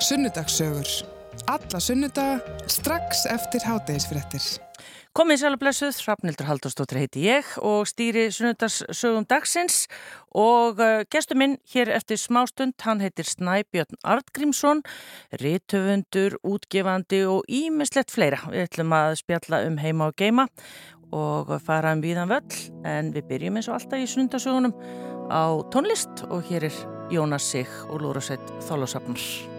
Sunnudagssögur. Alla sunnudaga strax eftir hátægisfrettir. Komið sæla blessuð, Hrafnildur Haldurstóttir heiti ég og stýri sunnudagssögum dagsins og uh, gestur minn hér eftir smástund, hann heitir Snæbjörn Artgrímsson, rítöfundur, útgefandi og ímislegt fleira. Við ætlum að spjalla um heima og geima og fara um víðan völl en við byrjum eins og alltaf í sunnudagssögunum á tónlist og hér er Jónas Sig og Lúrasveit Þólasafnars.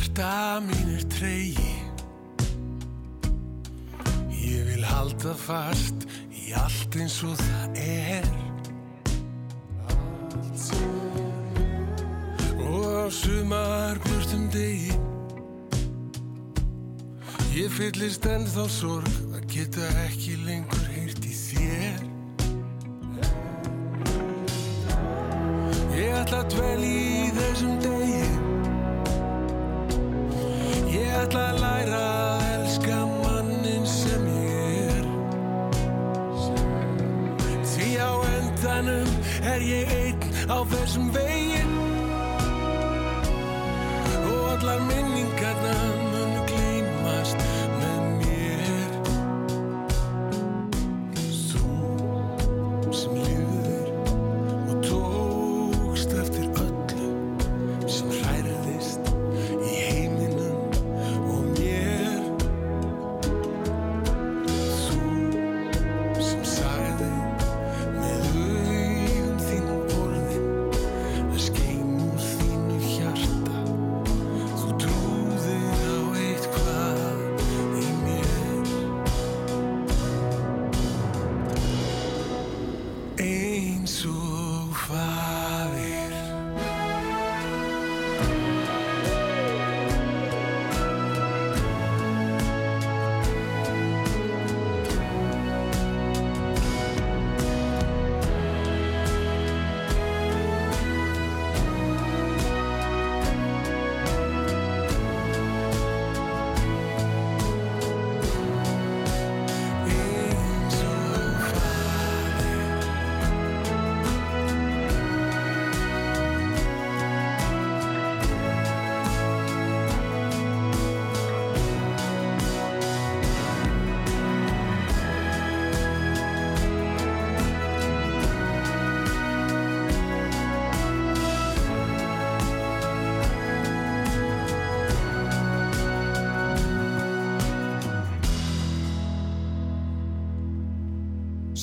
Hjarta mín er treyji Ég vil halda fast í allt eins og það er. Og á sumar björnstum degi. Ég fyllist ennþá sorg að geta ekki lengur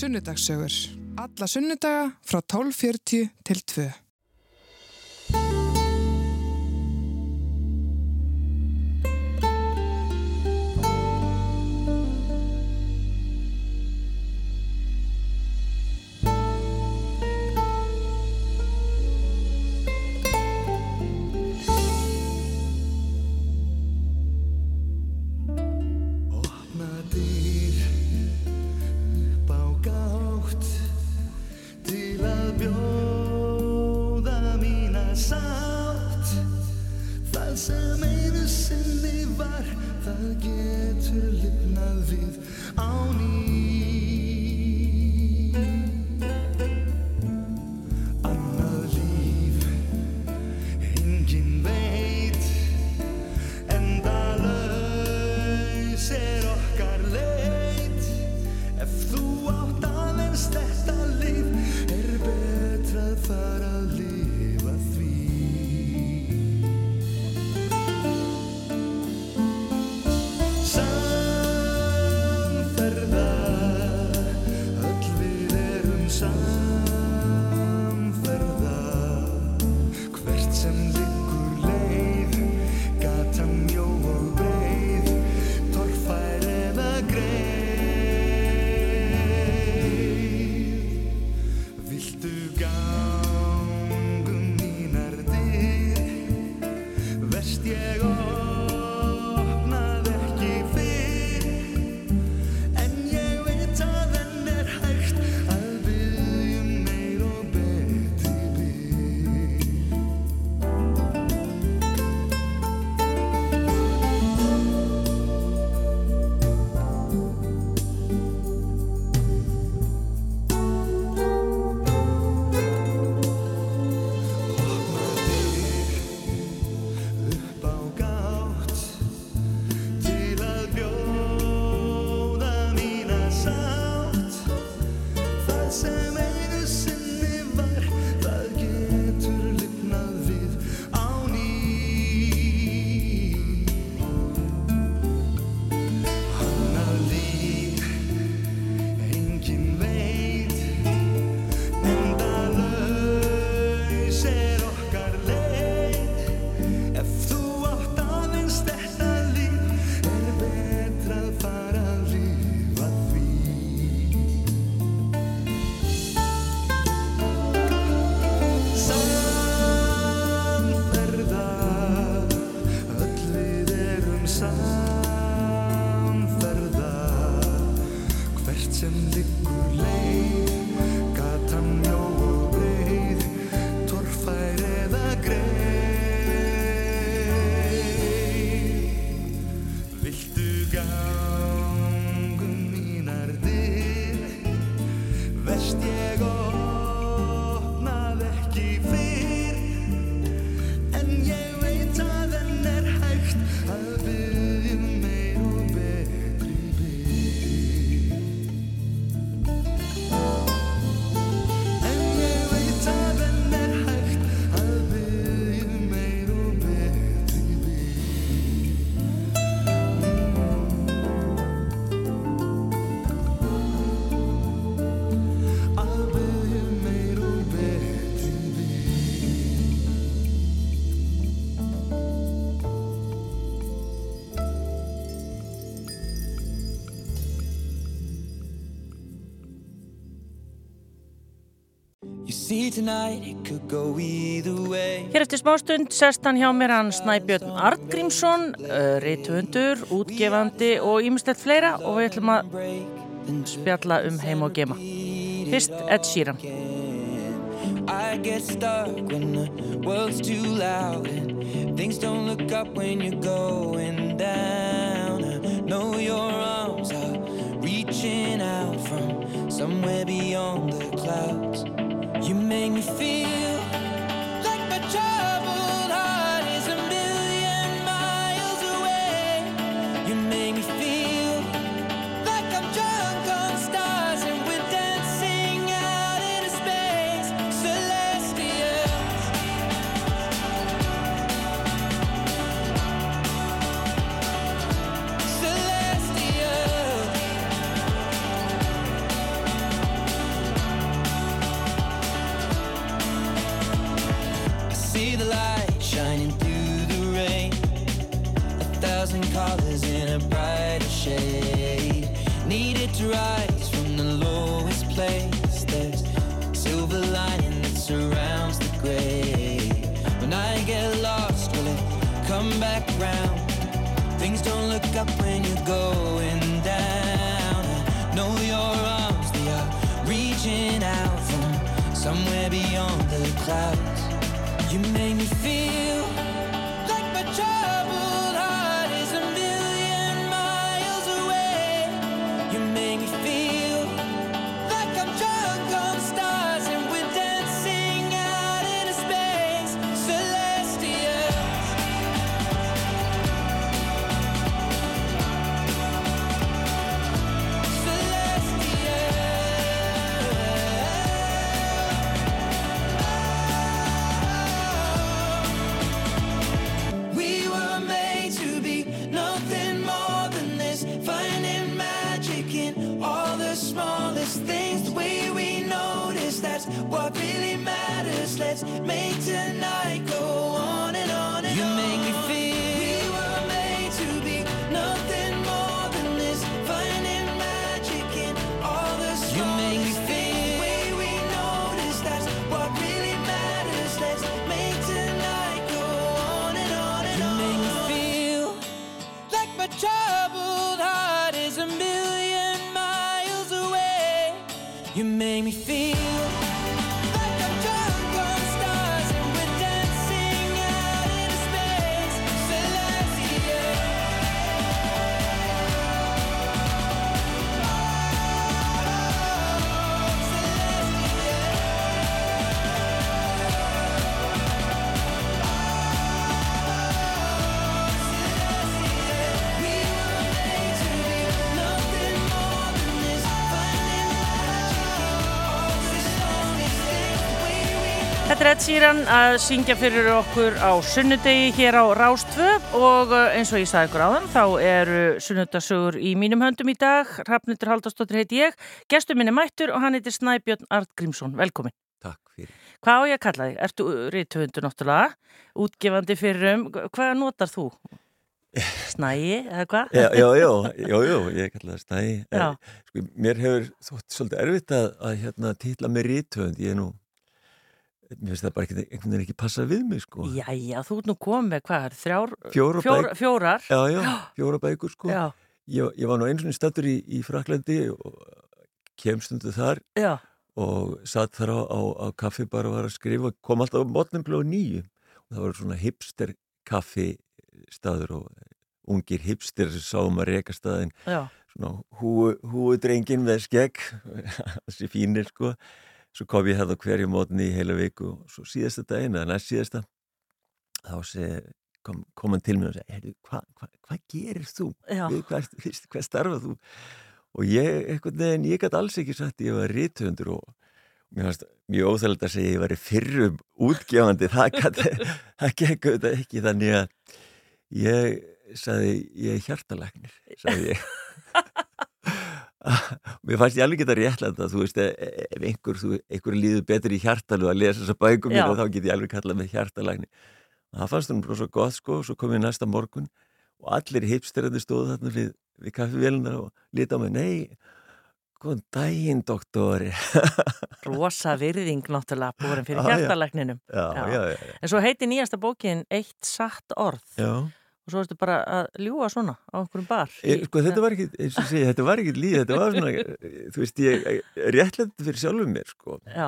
Sunnudagssögur. Alla sunnudaga frá 12.40 til 2. Hér eftir smástund sest hann hjá mér hann Snæbjörn Artgrímsson, uh, reytuhundur, útgefandi og ímestett fleira og við ætlum að spjalla um heim og gema. Fyrst Ed Sheeran. I get stuck when the world's too loud and things don't look up when you're going down. I know your arms are reaching out from somewhere beyond the clouds. You make me feel shade. Needed to rise from the lowest place. There's silver lining that surrounds the gray. When I get lost, will it come back round? Things don't look up when you're going down. I know your arms, they are reaching out from somewhere beyond the clouds. You make me feel Ed Sheeran að syngja fyrir okkur á sunnudegi hér á Rástvö og eh, eins og ég sagði ykkur áðan þá eru sunnudasögur í mínum höndum í dag. Hrafnildur Haldarsdóttir heiti ég, gestur minni mættur og hann heitir Snæbjörn Artgrímsson. Velkomin. Takk fyrir. Hvað á ég að kalla þig? Ertu rítuhundur náttúrulega, útgefandi fyrir um, hvað notar þú? Snægi eða hvað? Já, já, já, já, já, ég kalla það stæði. Já. Sko, mér hefur þótt svolítið erfitt að, að hérna, titla mig rítöfund. Ég er nú, mér finnst það bara ekki, einhvern veginn ekki passa við mig, sko. Jæja, þú ert nú komið hvað, þrjár, Fjóra fjór, bækur. fjórar? Já, já, fjóra bækur, sko. Já, Ég, ég var nú eins og stattur í, í Fraklandi og kem stundu þar já, og satt þar á, á, á kaffi bara var að skrifa, kom alltaf á mótnum blóð nýju og það var svona hipster kaffi staður og ungir hipster sem sáum að reka staðin já, svona húu drengin með skegg þessi fínir sko svo kom ég hefða hverju mótni í heila viku og svo síðasta daginn, eða næst síðasta þá segi, kom, kom hann til mér og segi, hvað hva, hva gerir þú? hvað, hvað starfað þú? Og ég, einhvern veginn, ég gæti alls ekki sagt ég var rítuðundur og mér fannst mjög óþægilegt að segja ég var í fyrrum útgefandi, það gæti, það gekk auðvitað ekki, þannig að ég sagði, ég er hjartalæknir, sagði ég. Mér fannst ég alveg geta réttlega þú veist, e- e- ef einhver, þú, einhver líður betur í hjartalu að lesa þessa bækum mín þá get ég alveg kallað með hjartalækni. Það fannst hún bara svo gott sko, svo kom ég næsta morgun og allir hipsterandi stóðu þarna við, við kaffivélina og lita á mig, nei, góðan daginn, doktori. Rosa virðing náttúrulega búin fyrir já, já. En svo heiti nýjasta bókin Eitt satt orð já. Og svo ertu bara að ljúa svona á einhverjum bar. E, sko, þetta var ekki, eins og segja, þetta var ekki líð, þetta var svona, eh, þú veist, ég réttlega fyrir sjálfum mér, sko, Já,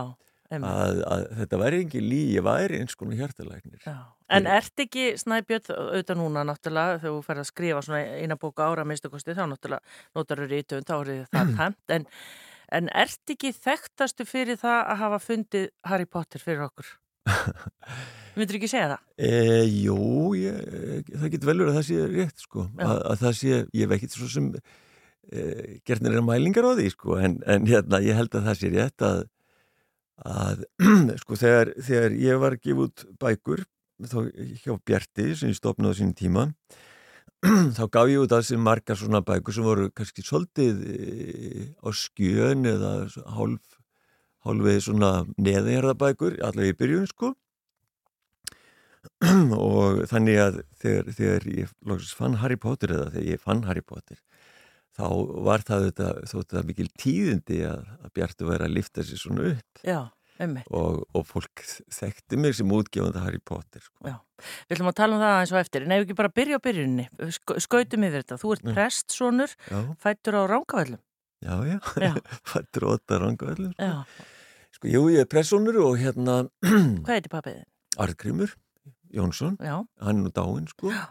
að, að þetta var ekki líð, ég væri eins konar hjartalæknir. Já. En ert ekki Snæbjörn auðvitað núna náttúrulega þegar þú fer að skrifa svona eina bóka ára minnstu kosti þá náttúrulega notar þú rítum þá er það tæmt en, en ert ekki þekktastu fyrir það að hafa fundið Harry Potter fyrir okkur? Myndur ekki segja það? E, jú, ég, það getur vel verið að það sé rétt, sko, að, að það sé, ég hef ekkit svo sem e, gerðnir er mælingar á því, sko, en, en hérna, ég held að það sé rétt að, að sko, þegar, þegar ég var að gefa út bækur, þá hjá Bjarti, sem ég stopnaði á sínum tíma, þá gaf ég út að sem margar svona bækur sem voru kannski svolítið e, á skjön eða hálf, hálfið svona neðinjarðabækur, allavega í byrjun, sko, og þannig að þegar, þegar ég loksins fann Harry Potter eða þegar ég fann Harry Potter þá var það þetta, þótt það mikil tíðindi að, að Bjartu væri að lifta sér svona upp Já, og, og fólk þekkti mig sem útgefandi Harry Potter sko. Já. Við ætlum að tala um það eins og eftir en ef ekki bara byrja á byrjunni, Sk skautum yfir þetta. Þú ert prestsonur, Já, fættur á ránkavallum. Já, já, Já. fættur óta rangavallum sko. Jú, ég er pressonur og hérna Hvað heitir pappið? Artgrímur Jónsson, Já, hann er nú dáinn sko Já.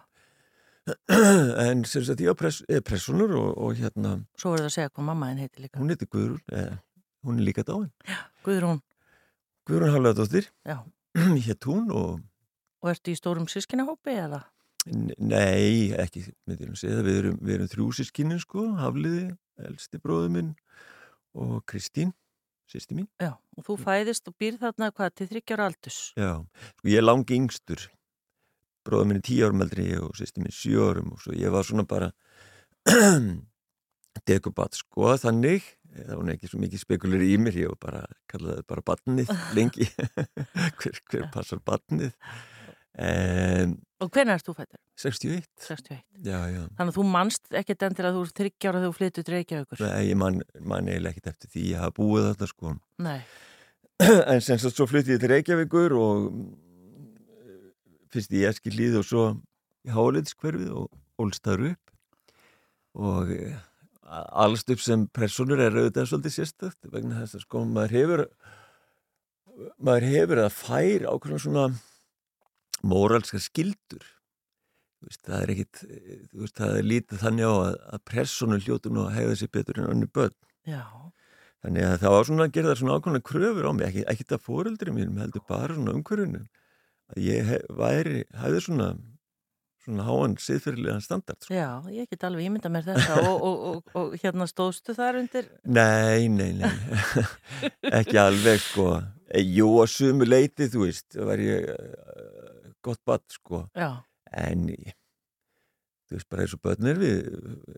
en sem sagt ég er press, er pressonur og, og hérna svo verður það að segja hvað mamma þinn heitir líka. hún heitir Guðrún, eh, hún er líka dáinn Guðrún, Guðrún Hafleðadóttir já. hétt hún og Og ertu í stórum sískinahópi eða? Nei, ekki, segja það, við erum, við erum þrjú sískinin sko, Hafliði, elsti bróður minn og Kristín, sýsti mín. Já, og þú fæðist og býr þarna hvað til þryggjára aldus. Já, sko ég er langi yngstur, bróður minn er tíu árum eldri og sýsti mín sjö árum og svo ég var svona bara dekubat sko, þannig það var ekki svo mikið spekulir í mér ég var bara, kallaði bara badnið lengi hver, hver passar badnið en Og hvernig erst þú fættur? 61 61. já, já, Þannig að þú manst ekkert til að þú er þryggjára þegar þú flyttur til Reykjavíkur? Nei, ég man, man eiginlega ekkert eftir því ég hafa búið þetta sko Nei. en sem sagt svo flutti ég til Reykjavíkur og mm, fyrst í Eskilíð og svo í Háliðskverfið og ólstaður upp og eh, allst upp sem personur er auðvitað svolítið sérstökt vegna þess að sko maður hefur maður hefur að fær ákveðna svona móralska skildur veist, það er ekkit þú veist, það er lítið þannig á að, að personur hljótu nú að hegða sér betur en önnu börn Já. Þannig að það var svona að gera það svona ákvæmlega kröfur á mig, ekki, ekki það fóreldri mínum, heldur bara svona umhverfinu. Að ég hef, væri, hæði svona, svona háan siðfyrirlegan standard. Sko. Já, ég get alveg ímynda mér þetta og, og, og, og hérna stóðstu þar undir? Nei, nei, nei, ekki alveg sko. Jú, að sumu leiti, þú veist, var ég gott badd sko. Já. En þú veist, bara eins og börnir við,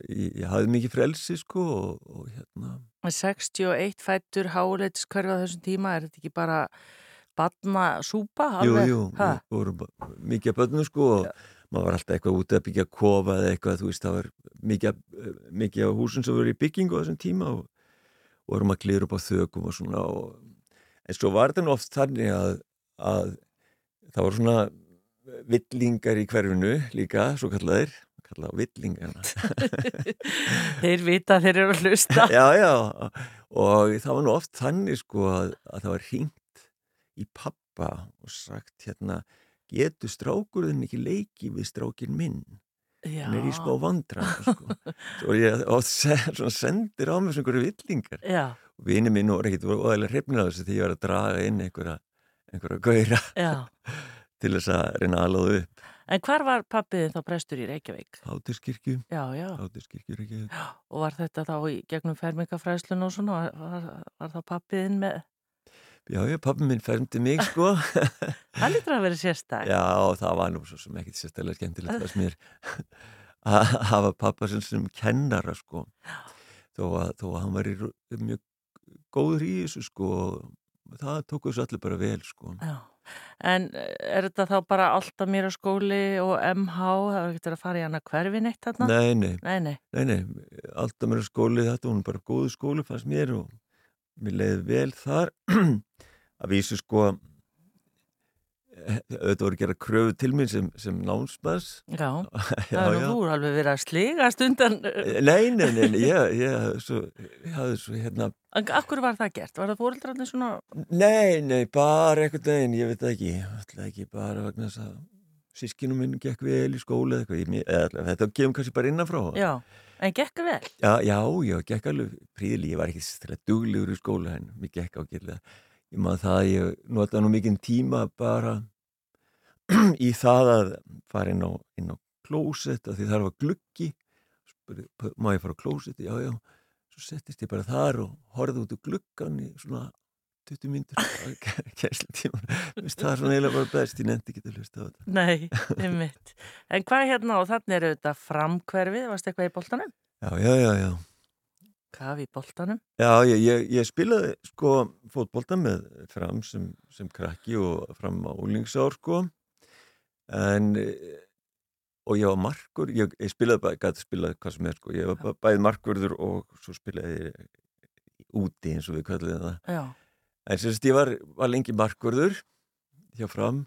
ég, ég hafði mikið frelsi sko og, og hérna... 61 fættur háleitskörfa þessum tíma, er þetta ekki bara badna súpa? Jú, jú, við vorum mikið að börnum sko og maður var alltaf eitthvað úti að byggja kofa eða eitthvað, þú veist, það var mikið, mikið af húsum sem voru í byggingu þessum tíma og, vorum að klýra upp á þökum og svona og, en svo var þetta nú oft þannig að, að það voru svona villingar í hverfinu líka, svo kallaðir kallað villingarna Þeir vita að þeir eru að hlusta. já, já, og það var nú oft þannig sko að, að það var hringt í pappa og sagt hérna, getur strákurðin ekki leiki við strákin minn hann er í smá vandra sko. svo ég svona sendir á mig svona einhverju villingar Já, og vini mín voru ekkit voru óðægilega hrifnir af þessu því ég var að draga inn einhverja einhverja gauðra já. Til þess að reyna að alóðu upp En hvar var pappiðin þá prestur í Reykjavík? Hátiskirkju, Já, já. Hátiskirkju Reykjavík. Og var þetta þá í gegnum fermingafræðslun og svona? Var, var, það pappiðin með? Já, já, pappi minn fermdi mig sko Það lítur að vera sérstak. Já, það var nú svo sem ekkit sérstaklega skemmtilegt fannst mér að hafa pappa sem, sem kennara sko þó að, þó að hann var í, mjög góður í þessu sko það tók þessu allir bara vel sko Já. En eh, er þetta þá bara alltaf mér á skóli og MH? Það var ekkert að fara í hana hverfin eitt þarna? Nei, nei, Nei, nei. nei, alltaf mér að skóli þetta, hún er bara góðu skóli fannst mér og mér leiði vel þar að vísu sko auðvitað voru að gera kröfu til mín sem, sem námsmaðs Já, það er nú þú er alveg verið að sligast undan. Nei, nei, nei, nei, ég, ég, svo, ég hafði svo hérna Akkur var það gert? Var það fóreldrarnir svona? Nei, nei, bara einhvern veginn, ég veit ekki ætla ekki bara vegna þess að sískinu minn gekk vel í skóla eða eitthvað, ég, eða, þetta kemur kannski bara innanfrá Já, en gekk vel? já, já, já, gekk alveg príðli, ég var ekki strætt duglegur í skóla en mér gekk ágætlega ég maður það, að ég notaði nú mikinn tíma bara í það að fara inn á, á klósett, af því það var gluggi. Spurði, má ég fara á klósett? Já, já, svo settist ég bara þar og horfði út úr gluggan í svona 20 mínútur. Kæslutíman, það er svona eiginlega bara best. Ég nefndi ekki að hlusta á þetta. Nei, einmitt. En hvað hérna og þannig er þetta framkverfið? Varst eitthvað í boltanum? já, já, já, já. Hvað í boltanum? Já, ég, ég, ég spilaði sko fótbolta með fram sem, sem krakki og fram á úlingsár sko en eh, og ég var markur, ég, ég spilaði bara, gæti spilaði hvað sem er sko, ég var ba- bæði markurður og svo spilaði úti eins og við kallum það. Já, en sagt ég var, var lengi markurður hjá fram,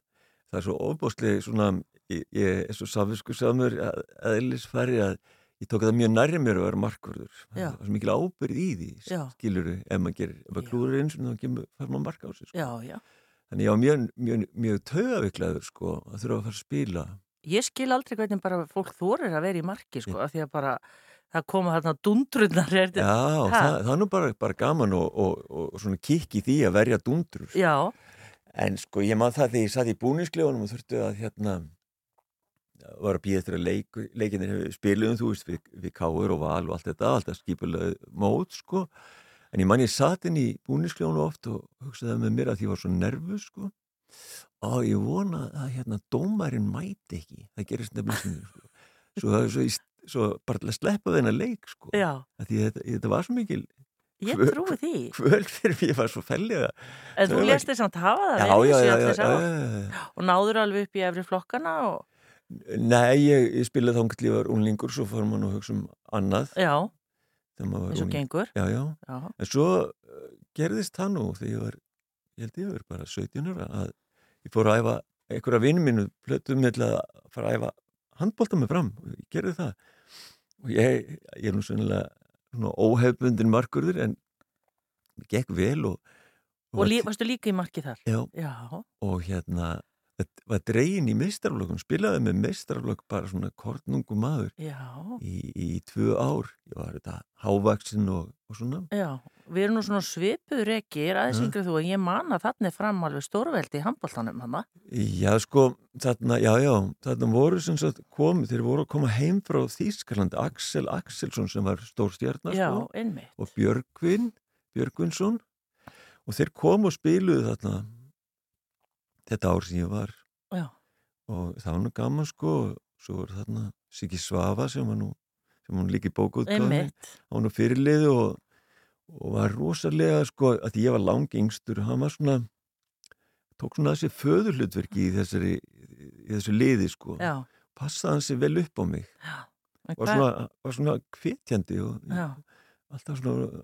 það er svo ofbóðslega svona, ég, ég er svo samvisku samur að, að eðlisfæri að ég tók það mjög nærri mér að vera markurður það var svo mikil ábyrð í því skiluru, ef maður klúður eins og þá kemur, fær maður marka á sig sko. já, já. Þannig ég var mjög, mjög, mjög taugaviklaður sko, að þurfa að fara að spila Ég skil aldrei hvernig bara fólk þorir að vera í marki, sko, af því að bara það koma þarna dundrunnar. Er já, það, það er nú bara, bara gaman og, og, og, og svona kikk í því að verja dundrur Já, En sko ég man það þegar ég satt í búningsklefunum og þurfti að hérna var að býða eftir að leik, leikinir spiluðum þú veist við, við káur og val og allt þetta, allt það skipulega mót sko. En ég man ég satt inn í búningsklefunum oft og hugsaði með mér að ég var svo nervus sko. Og ég vona að hérna dómarinn mæti ekki, það gerist nefnilega sem sko. Svo, svo, svo, svo bara að sleppa þennan leik sko. Að Því þetta, þetta var svo mikil Ég trúi því. kvöld fyrir mig, ég var svo fellega En þú lest þess samt hafa það já, já, já. Og náður alveg upp í efri flokkana og, Nei, ég, ég spilaði þá var unlingur svo fór nú að hugsa um annað já, eins og gengur. Já, já, Já, en svo uh, gerðist það nú þegar ég var, ég held ég var bara 17 ára að ég fór að æfa einhverja vinnu mínu plötuðum með að fara að æfa handbólta mig fram. Og ég gerði það. Og ég, ég er nú svona, óhefbundin markurður en það gekk vel og, og lí, varstu líka í marki þar? já, Já, og hérna var dregin í meistarflokkum spilaði með meistarflokk bara svona kortnungu maður í, í tvö ár ég var þetta hávaksin og, og svona já. Við erum nú svona svipuður ekki, ég er aðeins Ja. yngri þú og ég man að þannig fram alveg stórveldi í handbóltanum hann. Já, sko, þarna, já, já, þarna voru sem sagt komið, þeir voru að koma heim frá Þýskalandi, Axel Axelsson sem var stór stjarnar, Já, sko, einmitt. og Björgvin, Björgvinsson, og þeir komu og spiluðu þarna þetta ár sem ég var, Já, og það var nú gaman, sko, og svo voru þarna Siggi Svafa sem var nú, sem var nú einmitt. hann var nú fyrirliði og, og var rosalega, sko, að ég var langingstur, hann var svona, tók svona þessi föðurhlutverki í þessari, í þessu liði, sko. Já, passaði hann sér vel upp á mig en var svona, var svona kvetjandi og Já. Alltaf svona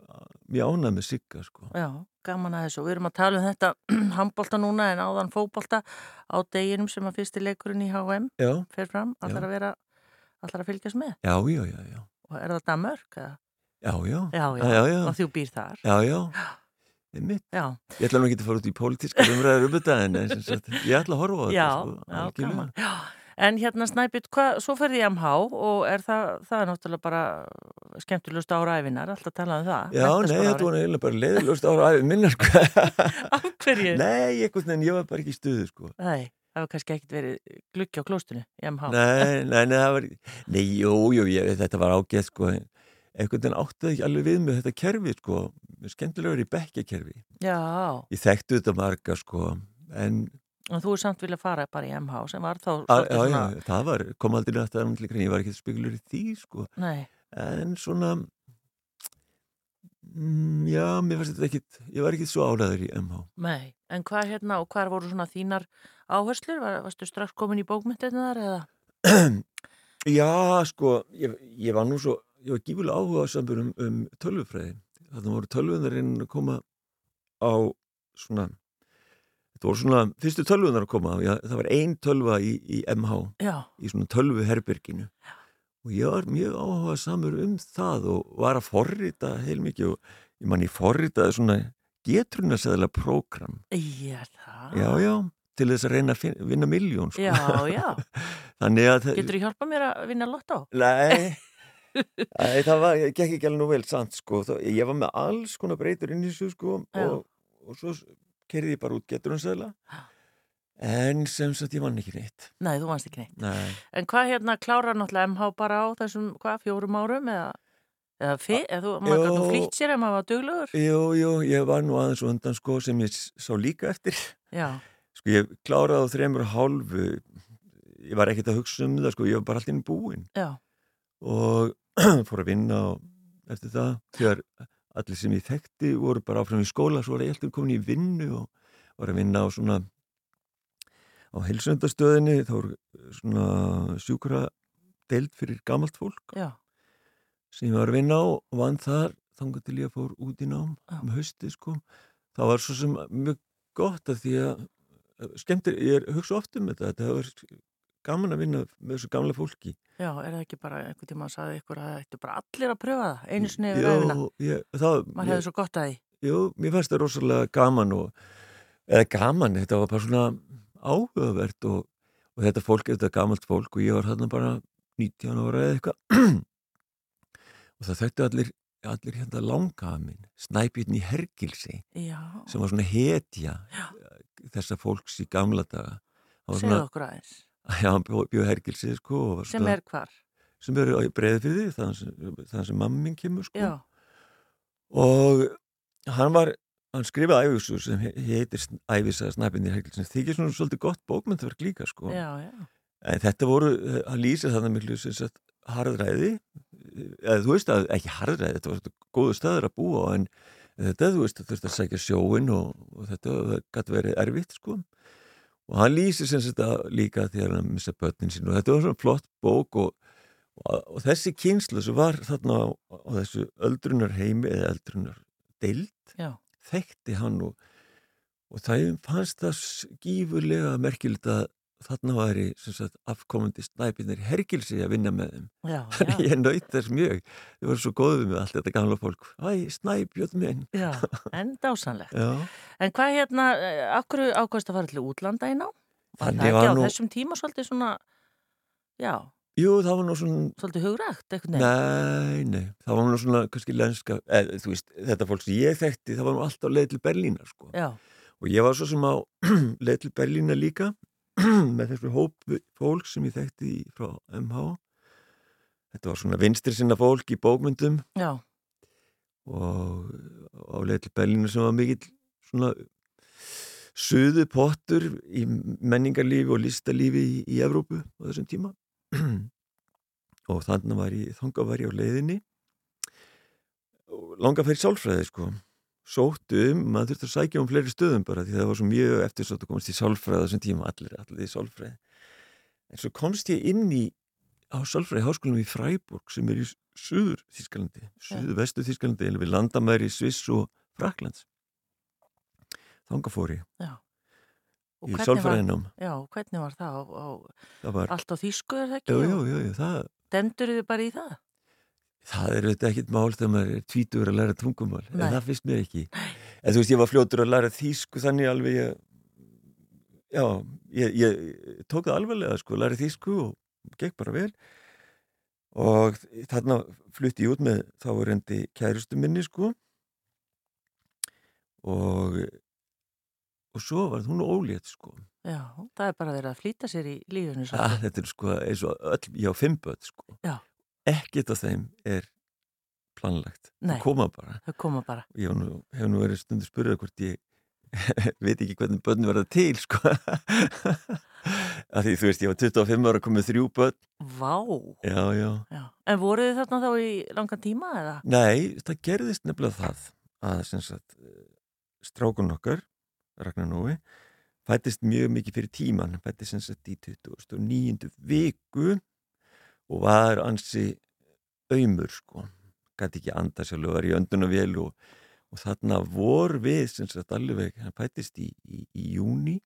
mjög ánægð með sigga sko. Já, gaman að þessu. Við erum að tala um þetta handbólta núna en áðan fótbólta á deginum sem að fyrsti leikurinn í HM já, fer fram. Allar Já. að vera, allar að fylgjast með. já, já, já, já Og er það Danmörk? eða? já, já, Já, já, já, já, og þú býr þar. já, já. Já, ég ætla nú ekki að fara út í pólitíska umræður um þetta en sagt, ég ætla að horfa á þetta já, sko, já, gaman. Já. En hérna Snæbjörn, svo ferði ég MH og er það, það er náttúrulega bara skemmtilegust ára æfinar, alltaf talað um það. já, nei, þetta var eiginlega bara leiðilegust ára minna sko. Af hverju? nei, einhvern veginn, ég var bara ekki í stuðu sko. Nei, það var kannski ekkit verið glukki á klóstunni í MH. nei, nei, nei, það var nei, jú, jú, ég, þetta var ágætt sko, einhvern veginn áttaði ekki alveg við með þetta kerfi sko, skemmtilegur í bekkjakerfi Já, ég þekktu þetta marga sko en en þú er samt vilja fara bara í MH sem var þá að, svolítið já, svona... já, það var, kom aldrei nætt að hann ég var ekki spekulur í því sko Nei, en svona mm, já, mér fannst þetta ekkit ég var ekkit svo álæður í MH nei. En hvað hérna og hvað voru svona þínar áherslur? Var, varstu strax komin í bókmyndinu þar eða? já, sko ég, ég var nú svo, ég var gífulega áhuga samur um, um tölvufræði þannig voru tölvunar að koma á svona þetta voru svona, fyrstu tölvunar að koma já, það var ein tölva í, í MH Já, í svona tölvu herberginu og ég var mjög áhuga samur um það og var að forrita heilmikið og ég man ég forritaði svona getrunasæðilega prógram er það. já, já, til þess að reyna að finna, vinna miljón sko. Já, já. þannig að Getur þú hjálpað mér að vinna lottó? Nei, Æ, það var, gekk ekki alveg nú vel sant sko, það, ég var með alls konar breytur inn í þessu sko Já. og, og svo kerði ég bara út getrunasæðilega en sem sagt ég vann ekki neitt Nei, þú vannst ekki neitt. Nei. En hvað hérna klárar náttúrulega MH bara á þessum, hvað, fjórum árum eða, eða, fi, eða þú, maður Jú. flýtt sér ef maður var duglegur? Jú, jú, ég var nú aðeins og undan sko sem ég sá líka eftir Já, Sko ég kláraði á þreymur hálfu ég var ekkert að hugsa um það sko, ég var bara alltaf inn búinn já, og fór að vinna og eftir það þegar allir sem ég þekkti voru bara áfram í skóla svo var ég alltaf komin í vinnu og var að vinna á svona á helsöndastöðinni þá voru svona sjúkra deild fyrir gamalt fólk já, sem ég var að vinna á og vann þar þangar til ég fór út í nám Já. um hausti sko. Það var svo sem mjög gott að því að skemmtir, ég hugsa oft um þetta þetta var gaman að vinna með þessu gamla fólki já, er það ekki bara einhvern tíma að sagði ykkur að þetta er bara allir að pröfa það, einu sinni yfir það, Maður hefði svo gott að því. jú, mér fannst það rosalega gaman og, eða gaman, þetta var bara svona áhugavert og, og þetta fólk, þetta gamalt fólk og ég var þarna bara 19 ára eða eitthvað og það þættu allir allir hérna langaða minn snæpjörn í Hergilsi Já, sem var svona hetja Já. þessa fólks í gamla daga svona, okkur aðeins. Já, hann bjó, bjó Hergilsi sko, Sem svona, er hvar? sem eru á því þannig sem, minn kemur sko. Já, og hann var hann skrifaði æfisur sem he- heitir æfisa snæpjörn í Hergilsi þykir svona svolítið gott bókmyndverk líka sko. já, já, en þetta voru, hann lýsir þannig miklu sem sagt harðræði eða þú veist að ekki harðræði, þetta var þetta góðu staður að búa en þetta, þú veist, þú þurfti að sækja sjóin og, og þetta gæti verið erfitt sko og hann lýsir sem þetta líka þegar hann missa börnin sín og þetta var svona flott bók og, og, og þessi kynslu sem var þarna á, á þessu öldrunar heimi eða öldrunar deild Já. þekkti hann og, og það fannst það gífurlega merkilegt að þarna væri sagt, afkomandi snæpinir hergilsi að vinna með þeim. Já, já, ég naut þess mjög. Þau voru svo góðið með allt þetta gamla fólk. Æ, snæpjótt minn. Já, en dásanlegt. já, En hvað hérna, eh, akkur ákvæmst að fara til útlanda í ná? Var það ekki var á nú- þessum tíma svolítið svona, já, jú það var nú svona svolítið hugrægt, eitthvað nei, nei, það var nú svona kannski lenska, eða, þú veist, þetta fólk sem ég þekkti, það var nú alltaf leið til Berlínar sko. Og ég var svo sem á leið til Berlínar líka með þessu hóp fólk sem ég þekkti frá MH þetta var svona vinstri sinna fólk í bókmyndum. Já, og á leið til Berlínu sem var mikill svona suðu pottur í menningarlífi og listalífi í, í Evrópu á þessum tíma. Og þannig var ég þanga var ég á leiðinni. Og langa fyrir sálfræði sko sóttu um, maður þurfti að sækja um fleiri stöðum bara því það var svo mjög eftirsótt að komast í sálfræði á þessum tíma, allir, allir í sálfræði en svo komst ég inn í á sálfræði háskólanum í Freiburg sem er í suður Þískalandi suður vestu Þískalandi, eða við landamæri í Sviss og Fraklands þanga fór ég já. Og í sálfræðinám já, hvernig var það? Á, á, það var, allt á þýsku er það ekki? jú, jú, jú, jú, það Dendur þið bara í það? Það er auðvitað ekkit mál þegar maður er tvítur að læra tungumál, en Nei. það finnst mér ekki. En þú veist, ég var fljótur að læra þýsku þannig alveg ég, já, ég, ég tók það alveglega sko, læra þýsku og gekk bara vel. Og þarna flutti ég út með þá var endi kærustu minni sko. Og og svo var hún ólétt sko. Já, það er bara verið að flýta sér í lífunu ah, þetta er sko eins og öll, ég á fimm börn sko. Já. Ekkert af þeim er planlagt, það koma bara Þau koma bara. ég nú, hef nú verið stundu spyrjað hvort ég veit ekki hvernig börn verða til sko að því þú veist ég var 25 ára komið þrjú börn Vá! já, já, Já. En voruð þið þarna þá í langan tíma eða? nei, það gerðist nefnilega það að sagt strákun okkar, Ragnar Nói fættist mjög mikið fyrir tíman fættist sem sagt í 29. viku og var ansi auðmur sko gæti ekki anda sjálf og var í öndunavél og, og þarna vor við sem sagt alveg, hann fættist í, í, í júni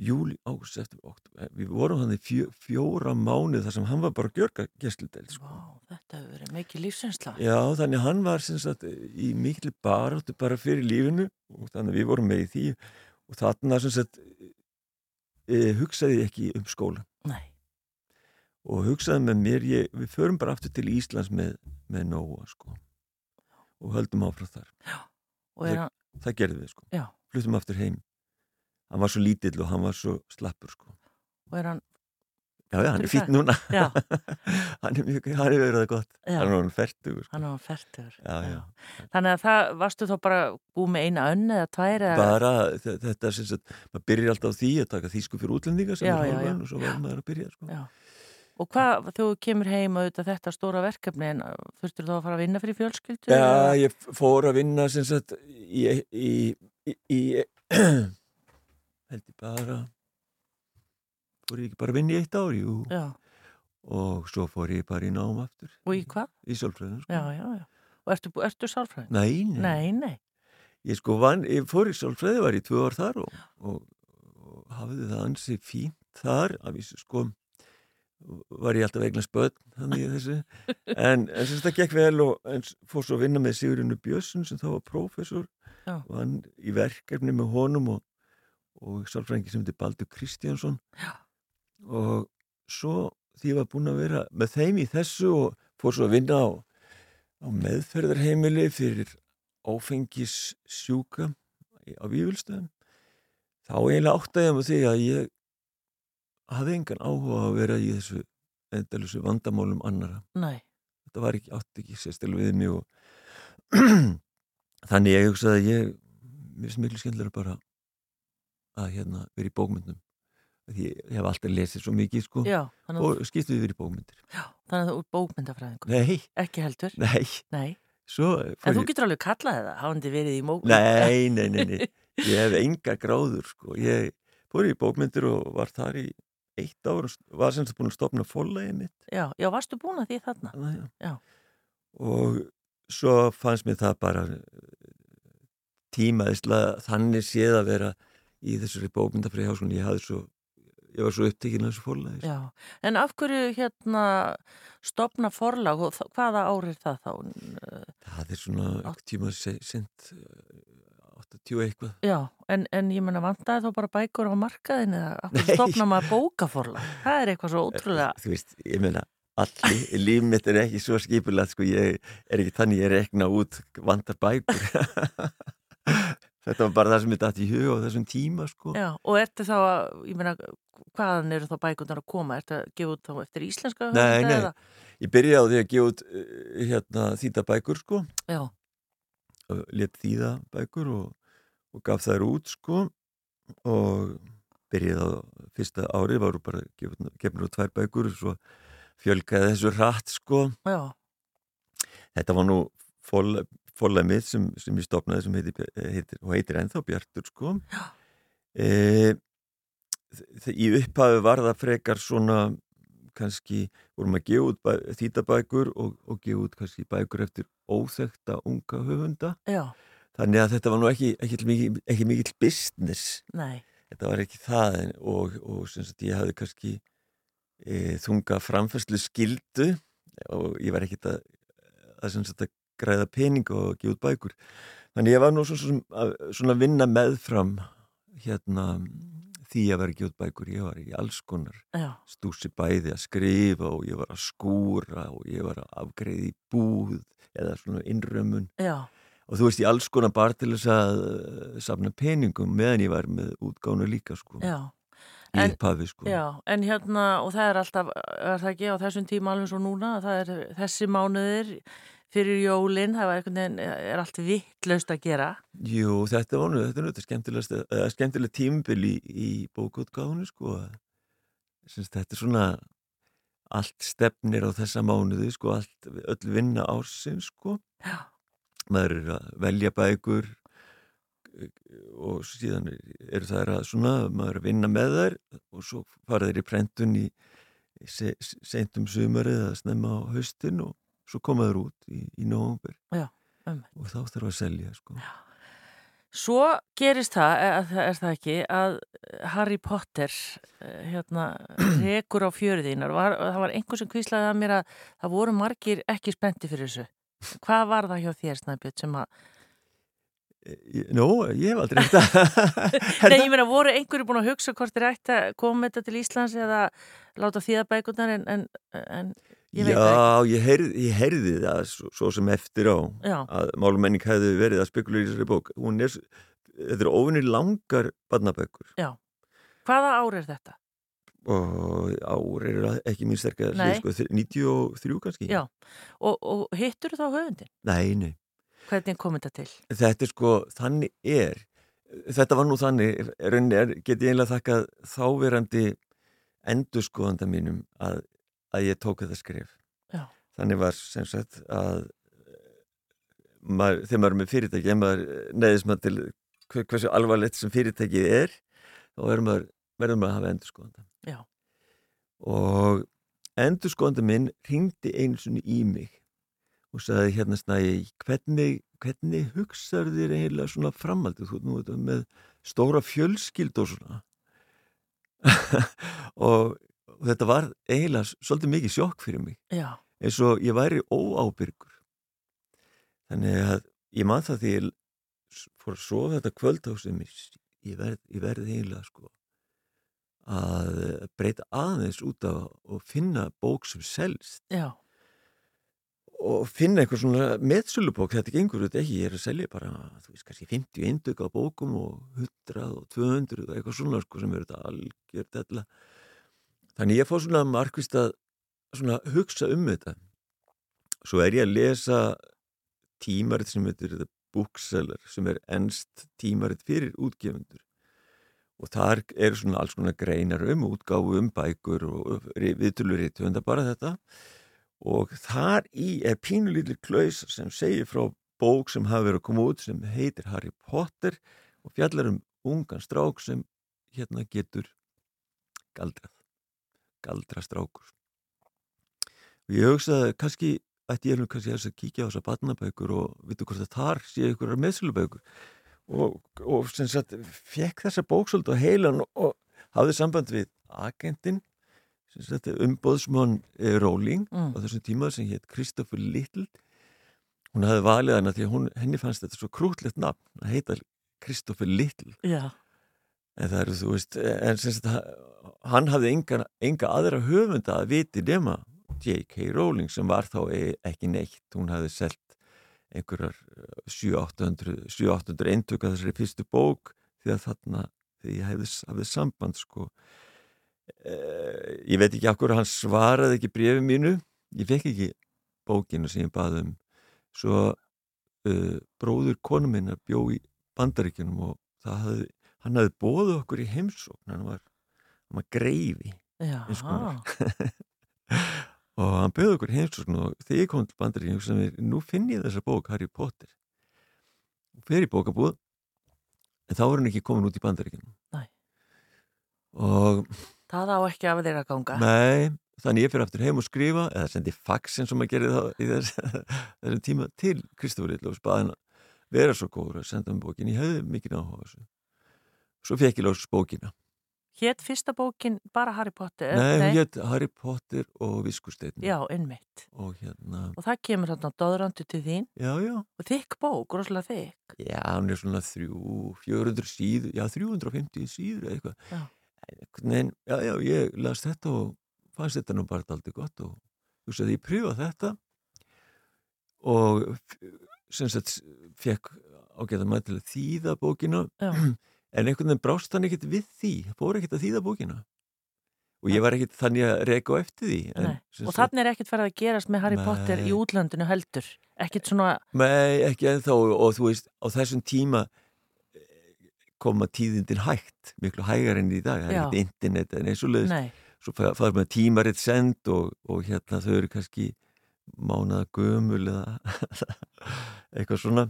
júli, águst, eftir, oktober við vorum hann í fjó, fjóra mánuð þar sem hann var bara gjörga gestludel sko. Vá, þetta hefur verið mikið lífsinsla. Já, þannig að hann var sem sagt í miklu baráttu bara fyrir lífinu og þannig að við vorum með í því og þarna sem sagt e, hugsaði ekki um skóla Nei, og hugsaði með mér, ég, við förum bara aftur til Íslands með, með Nóa sko og höldum áfram þar er hann, það gerðum við sko, já, fluttum aftur heim hann var svo lítill og hann var svo slappur sko og er hann, Já, já, hann er það? núna hann er mjög, hann er verið það gott Já. hann er hann færtugur sko. hann færtur. Já, já. Þannig að það, varstu þá bara búið með eina önn eða tvær eða? bara þe- þetta sem sagt, maður byrjar alltaf á því að taka þýsku fyrir útlendinga sem Já, er hálfan og svo verður maður að byrja sko. Og hvað, þú kemur heim auðvitað þetta stóra verkefni en þurftur þá að fara að vinna fyrir fjölskyldu? Já, ég fór að vinna sem sagt í, í, í, í held ég bara fór ég ekki bara að vinna í eitt ár jú, Já, og svo fór ég bara í nám aftur og í hvað? í sálfræðin sko. Já, já, já. Og ertu, ertu sálfræðin? Nei, nei, Nei, nei. ég sko vann, ég fór í sálfræði var í tvö ár þar og, og, og hafði það ansi fínt þar af því sko var ég alltaf eignar spöld þannig í þessu en, en sem þetta gekk vel og fór svo að vinna með Sigurinu Björnsson sem þá var prófessor Já. og hann í verkefni með honum og, og sálfræðingi sem heitir Baldur Kristjánsson Já. og svo því ég var búin að vera með þeim í þessu og fór svo að vinna á, á meðferðarheimili fyrir áfengis sjúka á Vífilstöðum þá eiginlega áttaði ég með því að ég hafði engan áhuga að vera í þessu endalusu vandamálum annara Nei, þetta var ekki, átti ekki sérstil við mig og þannig ég hugsaði að ég mér finnst miklu skemmtilega bara að hérna vera í bókmyndum því ég hef alltaf lesið svo mikið sko Já, og skiptið yfir í bókmyndir. já, þannig að þú er bókmyndafræðingur. Nei, Ekki heldur. nei, Nei. En fór þú ég... getur alveg kallað það, hafandi verið í mókmynd. Nei, nei, nei, nei, ég hef enga gráður sko. Ég fór í bókmyndir og var þar í eitt ár og var sem sagt búin að stopna fólægi mitt. Já, já, varstu búin að því þarna? Þannig, Já. Og svo fannst mér það bara tímaðislega þannig séð að vera í þessari bókmyndafrið háskólan. Ég hafði svo, ég var svo upptekinn af þessu fólægi. Já, en af hverju hérna stopna forlag og hvaða ár er það þá? Það er svona Átt- ekki tíma sent 80 eitthvað. Já, en, en ég menna vandaði þá bara bækur á markaðin eða Nei. stopna maður bókaforlag? Það er eitthvað svo ótrúlega, Þú veist, ég meina allir, líf mitt er ekki svo skipulegt sko, ég er ekki þannig ég rekna út vandar bækur Þetta var bara það sem ég dætt í huga á þessum tíma sko já, og ertu þá að, ég menna, hvaðan eru þá bækurnar að koma? Ertu að gefa út þá eftir íslenska Nei, nei. eða? Ég byrjaði á því að gefa út eh, hérna, þýta bækur sko Já, let þýða bækur og, og gaf þær út sko og byrjaði á fyrsta árið varu bara gefnur á tvær bækur og svo fjölgaði þessu rætt sko já, Þetta var nú fólæg mitt sem, sem ég stopnaði sem heitir, heitir, og heitir ennþá Bjartur sko. E, í upphafi var það frekar svona kannski vorum að gefa út bæ, þýtabækur og, og gefa út kannski bækur eftir óþekta unga höfunda. já, Þannig að þetta var nú ekki, ekki, ekki, ekki mikill business. nei, Þetta var ekki það en, og, og sagt ég hafði kannski e, þunga framfæslu skildu og ég var ekkit að, að, sagt, að græða pening og gefa út bækur. Þannig ég var nú svona, að vinna meðfram hérna því að vera að gefa út bækur. Ég var í alls konar stúsi bæði að skrifa og ég var að skúra og ég var að afgreiði í búð eða svona innrömmun já, og þú veist, í alls konar bara til þess að uh, safna peningum meðan ég var með útgánu líka, sko, já. í En- upphafi, sko. Já, en hérna, og það er alltaf, er það ekki á þessum tíma alveg svo núna, það er þessi mánuðir fyrir jólinn, það veginn, er allt vittlaust að gera. Jú, þetta var nú, þetta er nú þetta skemmtilegast, uh, skemmtileg tímbil í, í bókútgánu, sko. Sins, þetta er svona allt stefnir á þessa mánuði, sko, allt, öll vinna ársins, sko. Já, Maður er að velja bækur og síðan eru það að svona, maður er að vinna með þær og svo fara þeir í prentun í se, seintum sumarið að snemma á haustin og svo koma þeir út í, í Já, einmitt. og þá þarf að selja, sko. Svo gerist það, er, er það ekki, að Harry Potter eh, hérna, rekur á fjöruðínar. Var, það var einhver sem kvíslaði að mér að það voru margir ekki spennti fyrir þessu. Hvað var það hjá þér, Snæbjörn, sem að... Nó, ég hef aldrei þetta Nei, ég meina, voru einhverju búin að hugsa hvort þeir ætti að koma þetta til Íslands eða láta þýða bækurnar en, en, en ég veit það Já, ég heyrði, ég heyrði það svo, svo sem eftir á ekki. Já, að málumenning hefði verið að spekulera í þessari bók. Hún er, þetta er ofinni langar barnabækur. Hvaða ár er þetta? Og ár eru ekki mín sterkar sko, þr- 93 kannski Já. Og, og hittur þá höfundin? Nei, nei, Hvernig kom þetta til? þetta er sko þannig er þetta var nú þannig, er, get ég einlega þakkað þáverandi endurskoðanda mínum að, að ég tók þetta skrif Já. þannig var sem sagt að maður, þegar maður er með fyrirtæki ef maður neðist maður til hver- hversu alvarlegt sem fyrirtækið er þá verður maður, maður að hafa endurskoðanda Og endurskoðanda minn ringdi einu sinni í mig og sagði hérna snæði hvernig, hvernig hugsaður þér eiginlega svona framaldið þú þetta með stóra fjölskyld og svona. Og, og þetta var eiginlega svolítið mikið sjokk fyrir mig. Já, eins og ég væri óábyrgur. Þannig að ég man það því ég fór að sofa þetta kvöld á sem ég, ég verð, ég verð eiginlega sko að breyta aðeins út af og finna bók sem selst. Já, og finna eitthvað svona meðsölubók þetta gengur þetta ekki, ég er að selja bara þú veist kannski 50 eindök á bókum og 100 og 200 og eitthvað svona sko sem eru þetta algjört ella. Þannig ég fór svona markvist að svona hugsa um þetta. Svo er ég að lesa tímarit sem heitir The Bookseller sem er ennst tímarit fyrir útgefundur og þar eru svona alls konar greinar um útgáfu um bækur og viðtölur í tönda bara þetta. Og þar í er pínulítil klaus sem segir frá bók sem hafi verið að koma út sem heitir Harry Potter og fjallar um ungan strák sem hérna getur galdrað galdrastrákur og ég hugsaði kannski ætti ég nú kannski að kíkja á þessa batnabækur og vitu hvort það þar sé ykkur meðslubækur og, og sem sagt fekk þessa bóksöld og heilan og hafði samband við agentinn umbóðsmann eh, Róling mm. á þessum tíma sem hétt Kristoffer Little hún hafði valið hana því að hún, henni fannst þetta svo krútlegt nafn að heita Kristoffer Little Já en það eru þú veist en sem sagt hann hafði enga, enga aðra höfunda að viti nema J.K. Rowling sem var þá e- ekki neitt, hún hafði selgt einhverjar 700-800 eintöku að þessari fyrstu bók því að þarna því ég hefði, hafði samband sko. Eh, ég veit ekki okkur hann svaraði ekki brefið mínu. Ég fekk ekki bókinu sem ég baði um. Svo uh, bróður konu minna bjó í bandaríkinum og hafði, hann hafði bóðu okkur í heimsókn. Hann var, hann var greifi eins og og hann bauð okkur heimsókn og þegar ég kom til bandaríkjum sem er, nú finn ég þessa bók Harry Potter. Og fer í bókabúð en þá er hann ekki komin út í bandaríkjum og það á ekki af þeirra ganga. Nei, þannig ég fyrir aftur heim og skrifa eða sendi faxin sem að gera það í þess, þessum tíma til Kristófur Lillós baðin að vera svo góður að senda um bókin, ég hefði mikið áhuga svo fekk ég lós bókina Hétt fyrsta bókin bara Harry Potter? Nei, hún hétt Harry Potter og Viskusteinn. Já, innmitt. Og hérna... Og það kemur hérna dóðrandu til þín. Já, já. Og þykk bók, rosalega þykk. Já, hún er svona þrjú, 400 síður, já, 350 síður eða eitthvað. Já. En, já, já, ég las þetta og fannst þetta nú bara aldrei gott og þú veist að ég pröfa þetta og sem sagt fekk ágæða að þýða bókina. Já. en einhvern veginn brást hann ekkert við því fór ekkert að þýða bókina. Og ég var ekkert þannig að reyka á eftir því en, og þannig er ekkert farið að gerast með Harry nei, Potter í útlandinu heldur. Ekkert svona Nei, ekki ennþá. Og, þú veist, á þessum tíma eh, koma tíðindin hægt miklu hægar enn í dag, það er ekkert internet en eins og leiðist, svo fara með tímaritt send og, og hérna þau eru kannski mánaða gömul eða eitthvað svona.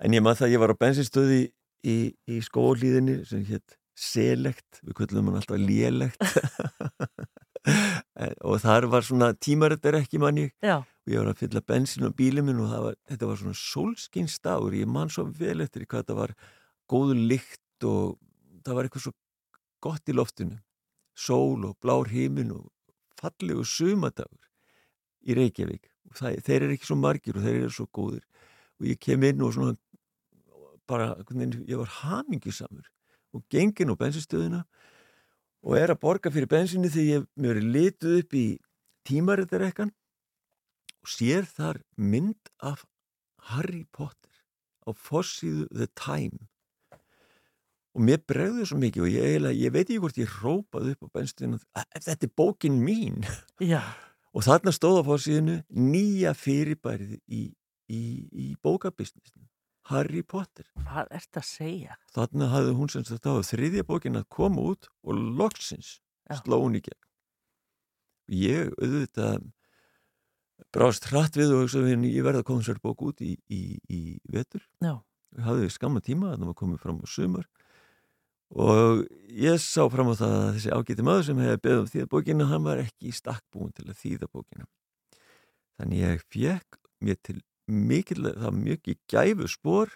En ég maður það að ég var á bensinstöði í, í skólíðinni sem hétt selegt, við köllum hann alltaf lélegt og þar var svona tímarættar ekki manni Já. og ég var að fylla bensin á bílið minn og var, þetta var svona sólskinstagur, ég man svo vel eftir hvað þetta var góðu lykt og það var eitthvað svo gott í loftinu. Sól og blár heimin og fallegu sumadagur í Reykjavík. Og það, þeir eru ekki svo margir og þeir eru svo góðir. Og ég kem inn og svona bara, ég var hamingisamur og gengin á bensinstöðuna og er að borga fyrir bensinni þegar ég mér er lituð upp í tímarittarrekkan og sér þar mynd af Harry Potter á fossíðu The Time. Og mér bregður svo mikið og ég, eiginlega, ég veit ekki hvort ég rópaði upp á bensinni þetta er bókin mín. Og þarna stóð á fossíðinu nýja fyrirbærið í, í, í bókabisnisnu Harry Potter. Hvað ert að segja? Þannig hafði hún sem þetta á þriðja bókin að koma út og loksins sló hún í gegn. Ég auðvitað brást hratt við og ég verði að koma sér bók út í, í, í vetur. Já. Við hafðum skamma tíma að það var komið fram á sumar og ég sá fram á það að þessi ágæti maður sem hefði beðið um þýða bókina, hann var ekki í stakkbúin til að þýða bókina. Þannig ég fekk mér til mikil, það var mjög gæfu spór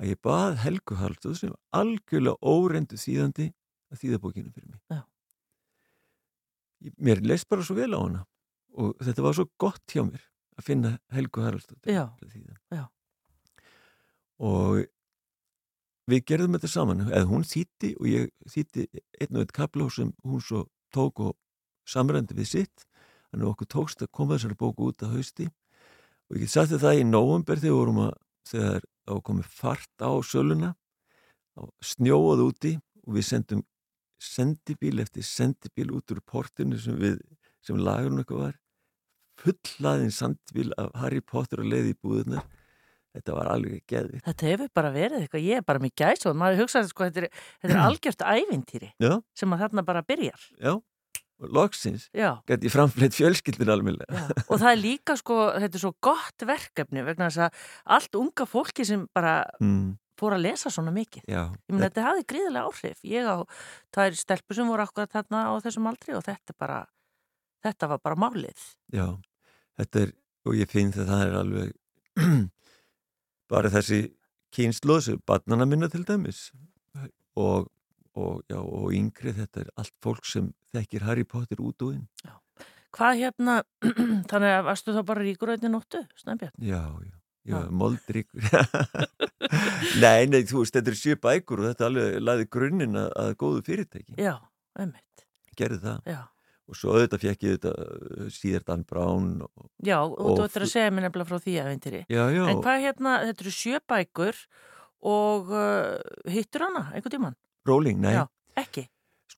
að ég bað Helgu Halduð sem algjörlega óreindu þýðandi að þýða bókinu fyrir mig. Já. mér leist bara svo vel á hana og þetta var svo gott hjá mér að finna Helgu Halduð til þýða. Og við gerðum þetta saman eða hún þýtti og ég þýtti einn og einn kapló sem hún svo tók og samrændi við sitt. Þannig að okkur tókst að koma þessari bóku út að hausti og ég sætti það í nógumber þegar vorum að þegar þá komið fart á söluna snjóað úti og við sendum sendibíl eftir sendibíl út úr portinu sem við sem lagurinn eitthvað var. Fullaðinn sendibíl af Harry Potter og leiði í búðunar þetta var alveg geðvitt Þetta hefur bara verið eitthvað, ég er bara með gæs og maður hugsaði sko, þetta er, þetta er algjört ævintýri Já, sem að þarna bara byrjar. já, loksins gæti ég framfleitt fjölskyldin já. Og það er líka sko, þetta er svo gott verkefni vegna þess að allt unga fólki sem bara mm, fór að lesa svona mikið. Já, Ég meina, þetta hafði gríðilega áhrif. Ég á tvær stelpur sem voru akkurat þarna á þessum aldri og þetta bara, þetta var bara málið. já, þetta er og ég finn það það er alveg bara þessi kynsloð sem barnana minna til dæmis og, og, já, og yngri þetta er allt fólk sem þekkir Harry Potter út og inn Hvað hérna, þannig að varstu þá bara ríkur auðvitað nóttu, Snæbjörn? Já, já, já, Já. moldríkur Nei, nei, þú veist, þetta er sjö bækur og þetta alveg laði grunninn að, að góðu fyrirtæki Já, einmitt, gerði það já. og svo auðvitað fekk ég þetta uh, síðar Dan Brown og, Já, og, Og þú ættir að segja mér nefnilega frá því. Já, já, En hvað hérna, þetta eru sjö bækur og uh, hittur hana einhvern tímann? Rowling, nei Já. Ekki?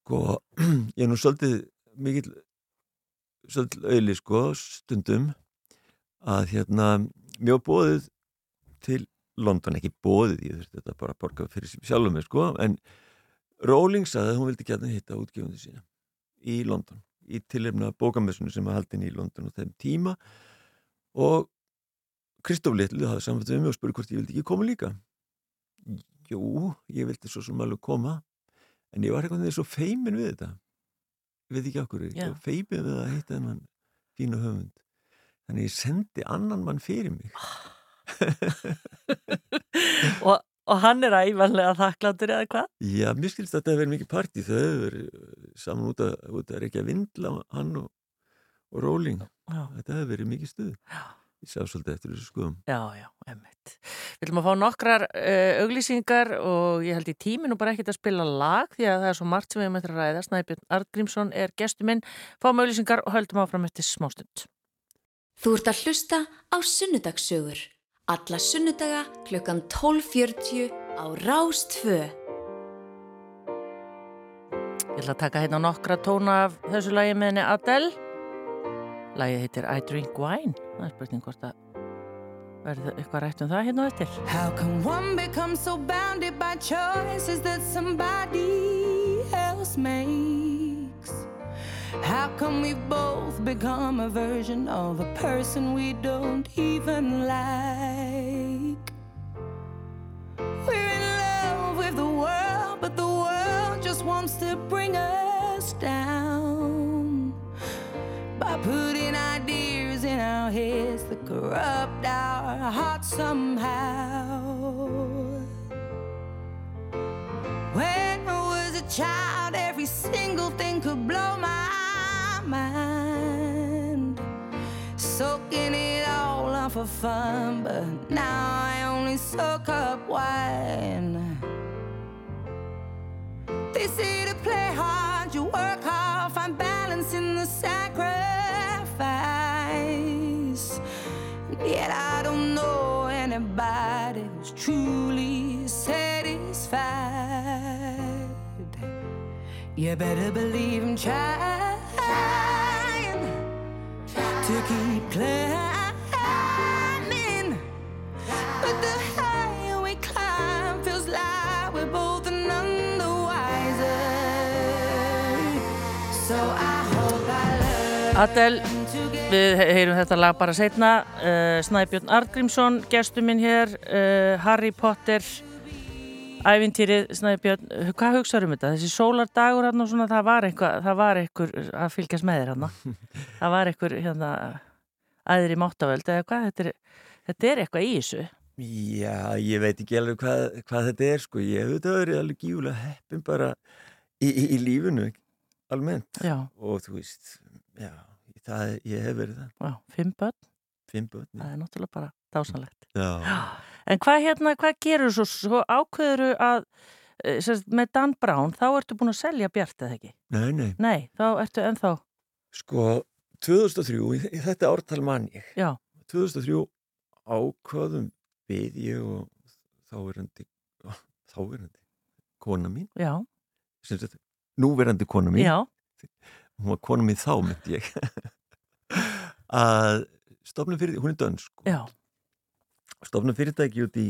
Sko, ég er nú svolítið mikill svolítið auðli sko, stundum að hérna, mjög bóðið til London, ekki bóðið ég þurfti þetta bara að borga fyrir sjálfum mig sko, en Rowling saði að hún vildi gæta hitta útgefundi sína í London, í tilefna bókamessunum sem var haldin í London á þeim tíma og Kristof Littlu hafði samfætt við mig og spurði hvort ég vildi ekki koma líka. Jú, ég vildi svo sem alveg koma en ég var eitthvað þegar svo feimin við þetta. Ég veit ekki okkur, ég var feimin við að hitta þennan fína höfund. Þannig ég sendi annan mann fyrir mig. Og, og hann er æfanlega þakkláttur eða hvað? Já, mér skilst að þetta verið mikið partí. Þau uh, saman út að, út að reykja vindla hann og, og róling þetta verið mikið stuð. Já. Ég sá svolítið eftir þessu skoðum Já, já, emmitt. Við viljum að fá nokkrar uh, auglýsingar og ég held í tíminu bara ekkert að spila lag því að það er svo margt sem við erum eftir að ræða. Snæbjörn Artgrímsson er gestu minn. Fáum auglýsingar og höldum áfram eftir smástund. Þú ert að hlusta á Sunnudagssögur. Alla sunnudaga klukkan 12.40 á Rástfö. Ég ætla að taka hérna nokkra tóna af þessu lagi með henni Adele. Lagið heitir I Drink Wine. Það er spurning hvort að verður eitthvað rætt um það hérna á eftir. How can one become so bounded by choices that somebody else makes? How can we both become a version of a person we don't even like? We're in love with the world, but the world just wants to bring us down by putting ideas in our heads that corrupt our hearts somehow. When I was a child, every single thing could blow my mind. Soaking it all up for fun, but now I only soak up wine. They say to play hard, you work hard, find balance in the sacrifice. Yet I don't know anybody who's truly satisfied. You better believe I'm trying to keep climbing. But the higher we climb feels like we're both none the wiser. So I hope I learn við he- heyrum þetta lag bara setna. Uh, Snæbjörn Artgrímsson, gestu minn hér, uh, Harry Potter, ævintýrið Snæbjörn. Hvað hugsaður um þetta? Þessi sólardagur hann og svona, það var eitthvað, það var eitthvað að fylgjast með þér hann. það var eitthvað hérna aðri máttavöld eða hvað? Þetta er, þetta er eitthvað í þessu. Já, ég veit ekki alveg hvað, hvað þetta er sko, ég hef þetta verið alveg gífulega heppin bara í, í, í lífinu almennt Já, og þú veist, já, það, ég hef verið það, já, fimm börn, fimm börn. það er náttúrulega bara dásanlegt. Já, En hvað hérna, hvað gerur svo, svo ákveðuru að, sem sagt, með Dan Brown, þá ertu búin að selja Bjart eða ekki? nei, nei, Nei, þá ertu ennþá, sko 2003, í, þetta ártal man ég, já, 2003 ákvaðum við ég og þáverandi, þáverandi, kona mín, já, núverandi kona mín, já, hún var kona mín þá, myndi ég, að stofnum fyrir hún er dönsk já, stofna fyrirtæki út í,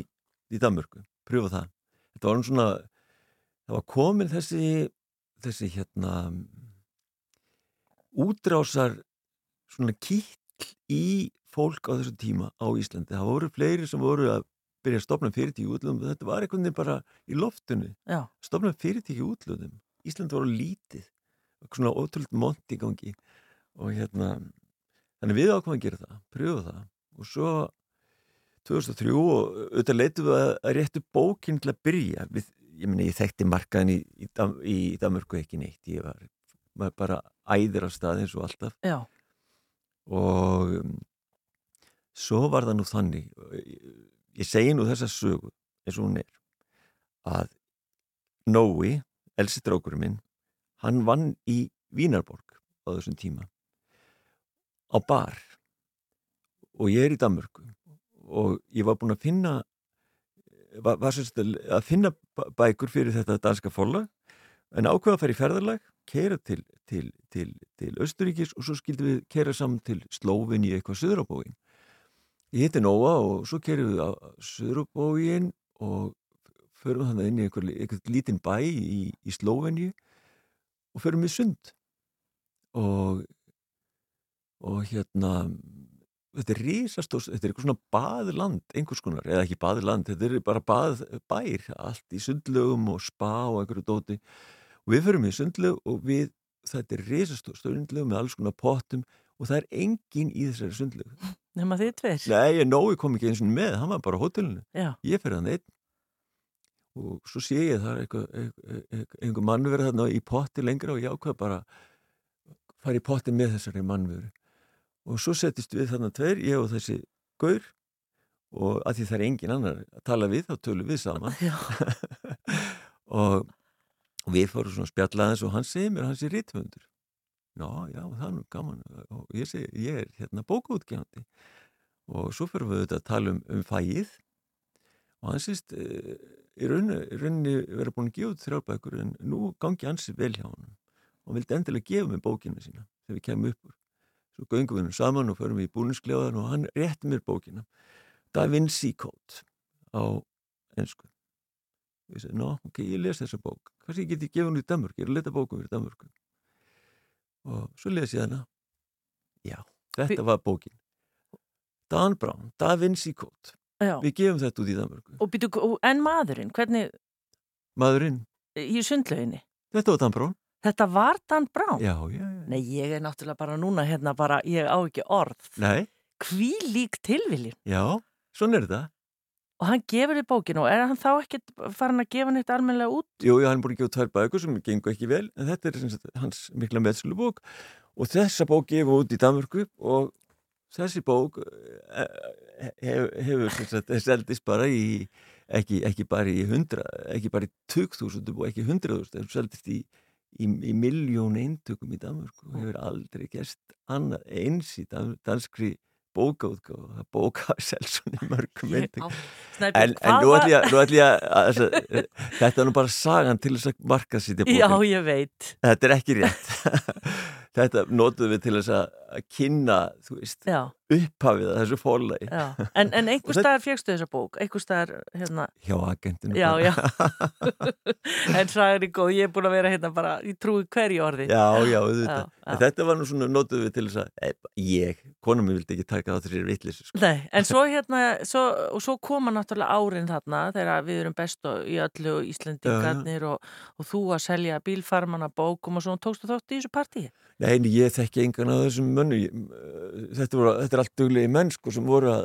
í Danmörku, pröfa það. Þetta var svona það var komin þessi þessi hérna útrásar svona kýll í fólk á þessu tíma á Íslandi. Það voru fleiri sem voru að byrja að stopna fyrirtæki útlöðum þetta var einhvern veginn bara í loftunni Já. stopna fyrirtæki útlöðum Íslandi voru lítið svona ótrúlega mont í gangi og hérna þannig við ákvæmum að gera það, pröfa það. Og svo 2003 og auðvitað leitum við að réttu bókinn til að byrja. Við, ég meni ég þekkti markaðin í, í, Dam, í Danmörku ekki neitt. Ég var, var bara æðir á stað eins og alltaf. Já. og um, svo var það nú þannig ég, ég segi nú þessa sögu eins og hún er að Nói, elsi drákurinn minn hann vann í Vínarborg á þessum tíma. Á bar. Og ég er í Danmörku. Og ég var búin að finna var, var sérst að finna bækur fyrir þetta danska forlag. En ákveða að fara í ferðarlag keira til, til, til, til Östuríkis og svo skildum við keira saman til Slóvin í eitthvað Suðrabóin ég heiti Nóa og svo keirum við á Suðrabóin og förum þannig inn í einhver, einhver lítinn bæ í, í Slóveni og förum við sund. Og og hérna þetta er risastórs, þetta er eitthvað svona baðland, einhvers konar, eða ekki baðland þetta er bara bað, bær, allt í sundlögum og spa og einhverju dóti. Og við förum í sundlög og við þetta er risastórs sundlög með alls konar pottum og það er engin í þessari sundlög Nefna þið tveir? Nei, nói kom ekki eins og með, hann var bara á hótelinu. Já. ég fer hann einn og svo sé ég það einhver, mannverð þarna í potti lengra og ég ákveða bara fara í potti með þessari mannveru. Og svo settist við þarna tveir, ég og þessi gaur og að því það er engin annar að tala við, þá tölum við saman. Og, við fórum svona spjallaðins og hann segir mér, hann sé rítvöndur já, já, það er nú gaman. Og ég segi, ég er hérna bókaútgefandi. Og svo fyrir við auðvitað að tala um, um fæið og hann sést e, í rauninni verið búin að gefa út þrjárbækur en nú gangi hansi vel hjá hann og vildi endilega gefa mig bókina sína þegar við kemum upp úr. Svo göngum við hennu saman og förum við í búninsklefaðan og hann rétti mér bókina Da Vinci Code á ennsku og ég segi, ná, ok, ég les þessa bók. Hvað sé ég geti gefið hennu í Danmörk, ég er að leta bókum fyrir Danmörku. Og svo les ég hana. Já, þetta var bókin. Dan Brown, Da Vinci Code Já. við gefum þetta út í Danmörku Og býtu, en maðurinn, hvernig maðurinn, í sundlauginni? þetta var Dan Brown Þetta var Dan Brown? já, já, já, Nei, ég er náttúrulega bara núna hérna bara, ég á ekki orð. nei, Hví lík tilviljun? já svona er þetta Og hann gefur þið bókinu og er hann þá ekkert farin að gefa neitt almenlega út? Jú, já, hann búin að gefa tvær bækur sem gengur ekki vel, en þetta er hans mikla meðslu bók og þessa bók gefa út í Danmörku og þessi bók hefur, hefur sem sagt, seldist bara í, ekki, ekki bara í hundra, ekki bara í tugþúsundum og ekki hundraðúst, það seldist í, í, í miljón eintökum í Danmörku og hefur aldrei gerst annað eins í dan, danskri bókaútgáð, það bóka selsun í mörgum eintökum. En, en nú ætlum ég að, þetta er nú bara sagan til þess að marka sýtja Já, bókin. ég veit. Þetta er ekki rétt. þetta notuðum við til þess að kynna, þú veist, Já, upphafið að þessu fórlagi já. En, en einhver staðar fegstu þessa bók? Einhver staðar, hérna, hjá agentinu. Já, já. en sagan er góð, ég er búin að vera hérna bara, ég trúi hverju orði. já, já. Já, já. þetta var nú svona, notuðum við til þess að, ég, konum mér vildi ekki taka það þessir vittlis. Sko. Nei, en svo hérna, svo, og svo koma náttúrulega árin þarna þegar við erum best og í öllu og Íslendingarnir og, og þú að selja bílfarmana bókum og svo tókstu þátt í þessu partíi. Nei, ég þekki engan af þessum mönnu. Uh, Þetta, voru, þetta er allt duglegi menn, sko, sem voru að,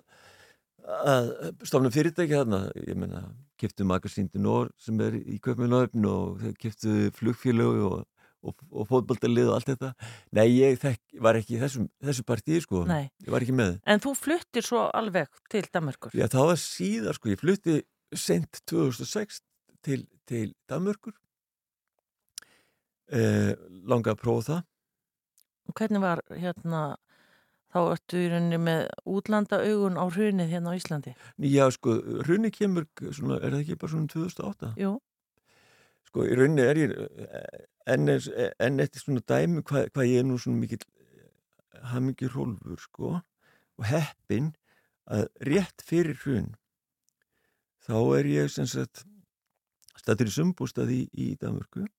að stofna fyrirtæki þarna. Ég menna, kiptu Magasíndu Nór sem er í Kaupmennöfn og þeir kiptu flugfélög og, og, og fótballtalið og allt þetta. Nei, ég þekk, var ekki í þessum, þessu partíi, sko. Nei. Ég var ekki með. En þú fluttir svo alveg til Danmarkur. Já, það var síðar, sko. Ég flutti sent 2006 til, til Danmörkur. Eh, langa að prófa það. Og hvernig var hérna, þá ertu í rauninni með útlanda augun á hrunið hérna á Íslandi? Já, sko, runni kemur, svona, er það ekki bara svona 2008? Jú, Sko, í rauninni er ég enn, enn eftir svona dæmi hvað, hvað ég er nú svona mikill hamingjur hólfur, sko, og heppin að rétt fyrir hrun þá er ég sem sagt stættur í sumbústaði í, í Danmörku og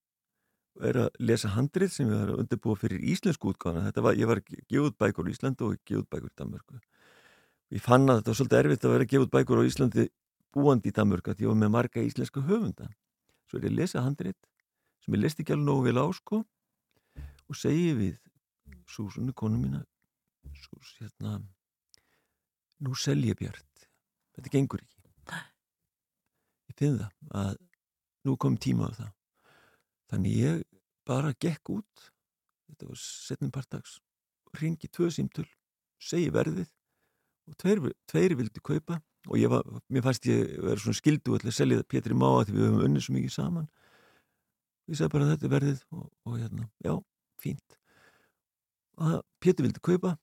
er að lesa handrið sem ég var að undirbúa fyrir íslensku útgáðana þetta var, ég var að gefa út bækur í Íslandu og gefa út bækur í Danmörku. Ég fann að þetta var svolítið erfitt að vera að gefa út bækur á Íslandi búandi í Danmörku því ég var með marga íslenska höfunda. Svo er ég að lesa handrið sem ég lesti ekki alveg nógu vel á sko og segi við Súsunni konu mína Sús, hérna nú sel ég bjart. Þetta gengur ekki. Ég finn það að nú kom tíma á það. Þannig ég bara gekk út. Þetta var setnum partags ringi tvö símtöl segi verðið og tveir, tveir vildi kaupa og ég var, mér fannst ég vera svona skildu að selja það Pétri Máa því við höfum unnið svo mikið saman. Ég sagði bara þetta er verðið og, og hérna, já, fínt. Og Pétur vildi kaupa.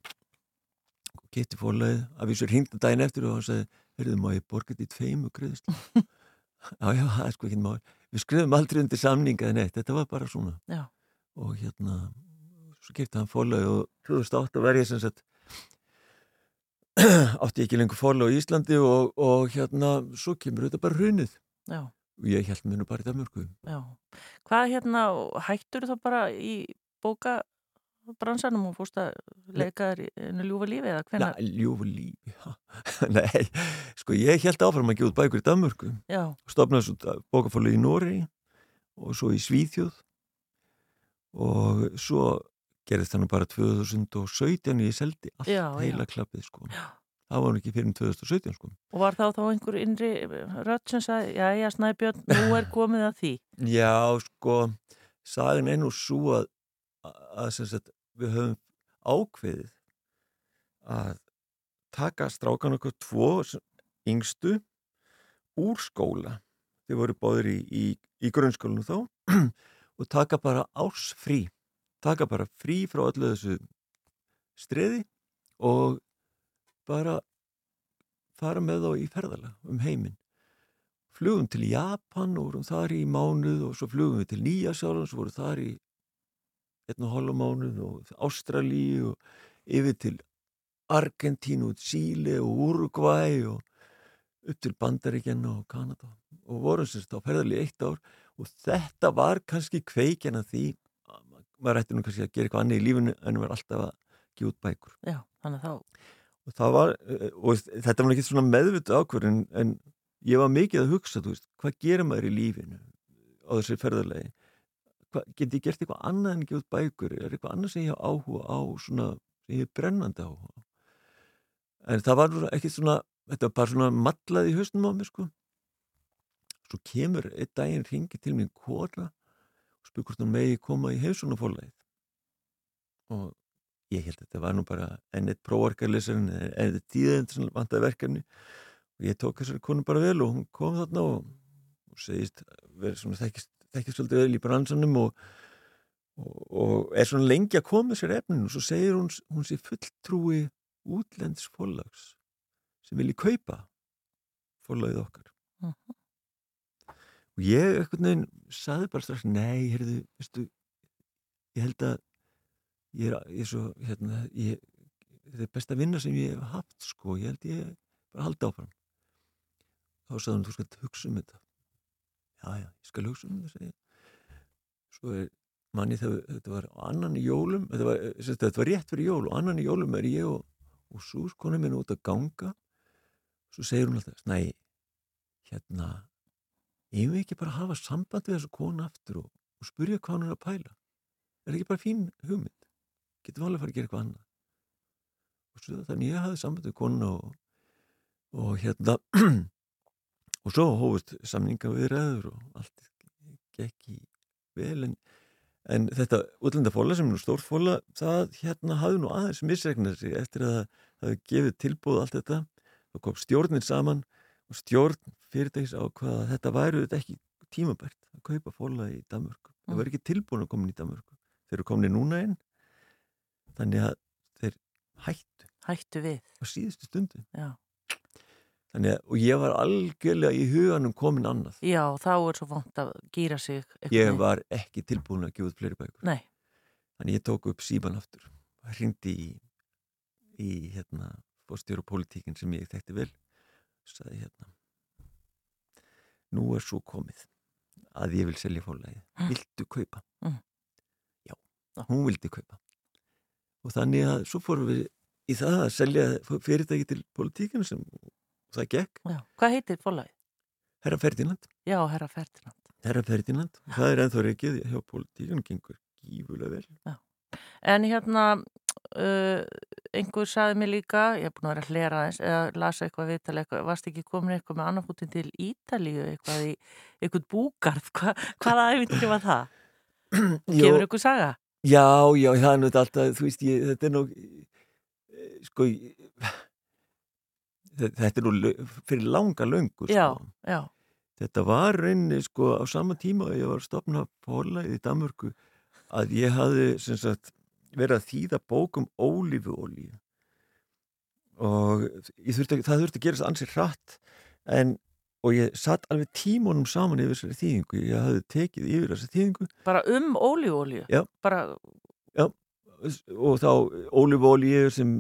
Og geti fórlega að við svo hringta daginn eftir og hann sagði, verður má ég borga þetta í tveimu greiðist já, já, það er sko ekki máli við skrifum aldrei undir samninga en eitt, þetta var bara svona Já. og hérna svo kefti hann fórlega og 2008 var ég sem sagt átti ekki lengur fórlega á Íslandi og, og hérna svo kemur þetta bara hrunið Já, og ég held mér nú bara í Danmörku já. Hvað hérna, hættur þá bara í bóka bransanum og fórst að leika þér í einu ljúfa lífi eða Já, hvenar? ljófu lífi já. Nei, sko ég held áfram að gefa bækur í Danmörku Já, stopnaði svo bókafólu í Nóri og svo í Svíþjóð og svo gerðist nú bara 2017 ég seldi allt Já, já. heila klappið sko það var ekki fyrir um 2017 sko og var þá þá einhver innri rödd sem sagði, já, já, Snæbjörn, nú er komið að því. Já, sko sagan er nú svo að, að sagt, við höfum ákveðið að taka strákan okkur tvo yngstu úr skóla. Þau voru báður í, í, í grunnskólinu þá og taka bara árs frí taka bara frí frá öllu þessu streði og bara fara með þá í ferðalega um heiminn. Flugum til Japan og vorum þar í mánuð og svo flugum við til Nýjasjálan svo vorum þar í einn og hálfa mánuð og Ástralíu og yfir til Argentínu, Síle og Uruguay og upp til Bandaríkjana og Kanada og vorum sérst á ferðalí eitt ár og þetta var kannski kveikjan að því að maður ætti nú kannski að gera eitthvað annað í lífinu en var alltaf að gefa út bækur. Já, þannig að þá, og var, og þetta var ekki svona meðvita ákvörðin en ég var mikið að hugsa, þú veist, hvað gerir maður í lífinu á þessi ferðarlegi get ég gert eitthvað annað en ekki út bækur, er eitthvað annað sem ég áhuga á svona, ég hef brennandi áhuga en það var ekki svona, þetta var bara svona mallað í hausnum á mér sko. Svo kemur einn daginn ringi til mér kona og spyr hvort hann megi koma í heimsónafólæð og ég held að þetta var nú bara enn eitt prófarkarleysar en enn eitt tíðend sem vantaði verkefni. Og ég tók þessari konu bara vel og hún kom þarna og, og segist verið svona þekkist, þekkist svolítið vel í bransanum og, og, og er svona lengi að koma sér efninu. Og svo segir hún, hún sé fulltrúi útlends fólags sem vilji kaupa fólagið okkar. Mhm. og ég eitthvað neginn saði bara strax, nei, heyrðu, veistu ég held að ég er, ég er svo, hérna ég, þetta er besta vinna sem ég hef haft sko, ég held ég bara haldi áfram. Þá sagði hún, þú skalt hugsa um þetta já, já, ég skal hugsa um ég. svo er manni þegar þetta var annan í jólum þetta var, sagt, þetta var rétt fyrir jól og annan í jólum er ég og, og svo konu minn út að ganga. Svo segir hún alltaf, næ hérna ég vil ekki bara hafa samband við þessu konu aftur og, og spurja hvað hún er að pæla? Er það ekki bara fín hugmynd? Getum við alveg að fara að gera eitthvað annað? Og svo þannig ég hafði samband við konu og, og hérna og svo hófust samninga við ræður og allt gekk í vel en, en þetta útlendafóla sem er nú stórt fóla það hérna hafði nú aðeins misregnað sig eftir að það hefði gefið tilbúð allt þetta þá kom stjórnin saman og stjórn fyrirtækis á hvað að þetta væru þetta ekki tímabært að kaupa fóla í Danmörku. Það Mm. var ekki tilbúin að koma í Danmörku. Þeir eru komin núna inn þannig að þeir hættu hættu við. á síðustu stundu. Já. Þannig að, og ég var algjörlega í huganum komin annað. Já, þá er svo vant að gýra sig. Ég veginn. var ekki tilbúin að gefa út fleiri bækur. Nei, Þannig ég tók upp síman aftur og hringdi í, í hérna, fórstjóru pólitíkin sem ég þekkti vel sagði hérna nú er svo komið að ég vil selja fórlægi viltu kaupa? Mm. Já, hún vildi kaupa og þannig að svo fórum við í það að selja fyrirtæki til pólitíkinu sem það gekk Já. Hvað heitir fólagið? Herra Ferdinand Já, herra Ferdinand. Herra Ferdinand, það er ennþá reykið hjá pólitíkinu, gengur gífulega vel En hérna, uh, einhver saði mér líka, ég er búin að vera að hlera aðeins, eða lasa eitthvað viðtal eitthvað, varst ekki komin eitthvað með annarfútin til Ítalíu, eitthvað í eitthvað búgarð, Hva, hvaða æfintir var það? Gefur eitthvað saga? Já, já, það er náttúrulega alltaf, þú veist, ég, þetta er nú, eh, sko, ég, þetta er nú fyrir langa löngu, Já, sko. já, Þetta var reyni, sko, á sama tíma að ég var að stopna fórlæðið í Danmörku að ég hafði, sagt, verið að þýða bókum ólífuolíu og þurfti, það þurfti að gerast ansið hratt en, og ég satt alveg tímunum saman yfir þessari þýðingu, ég hafði tekið yfir þessari þýðingu bara um ólíuolíu. Já. Bara, og þá ólífuolíu sem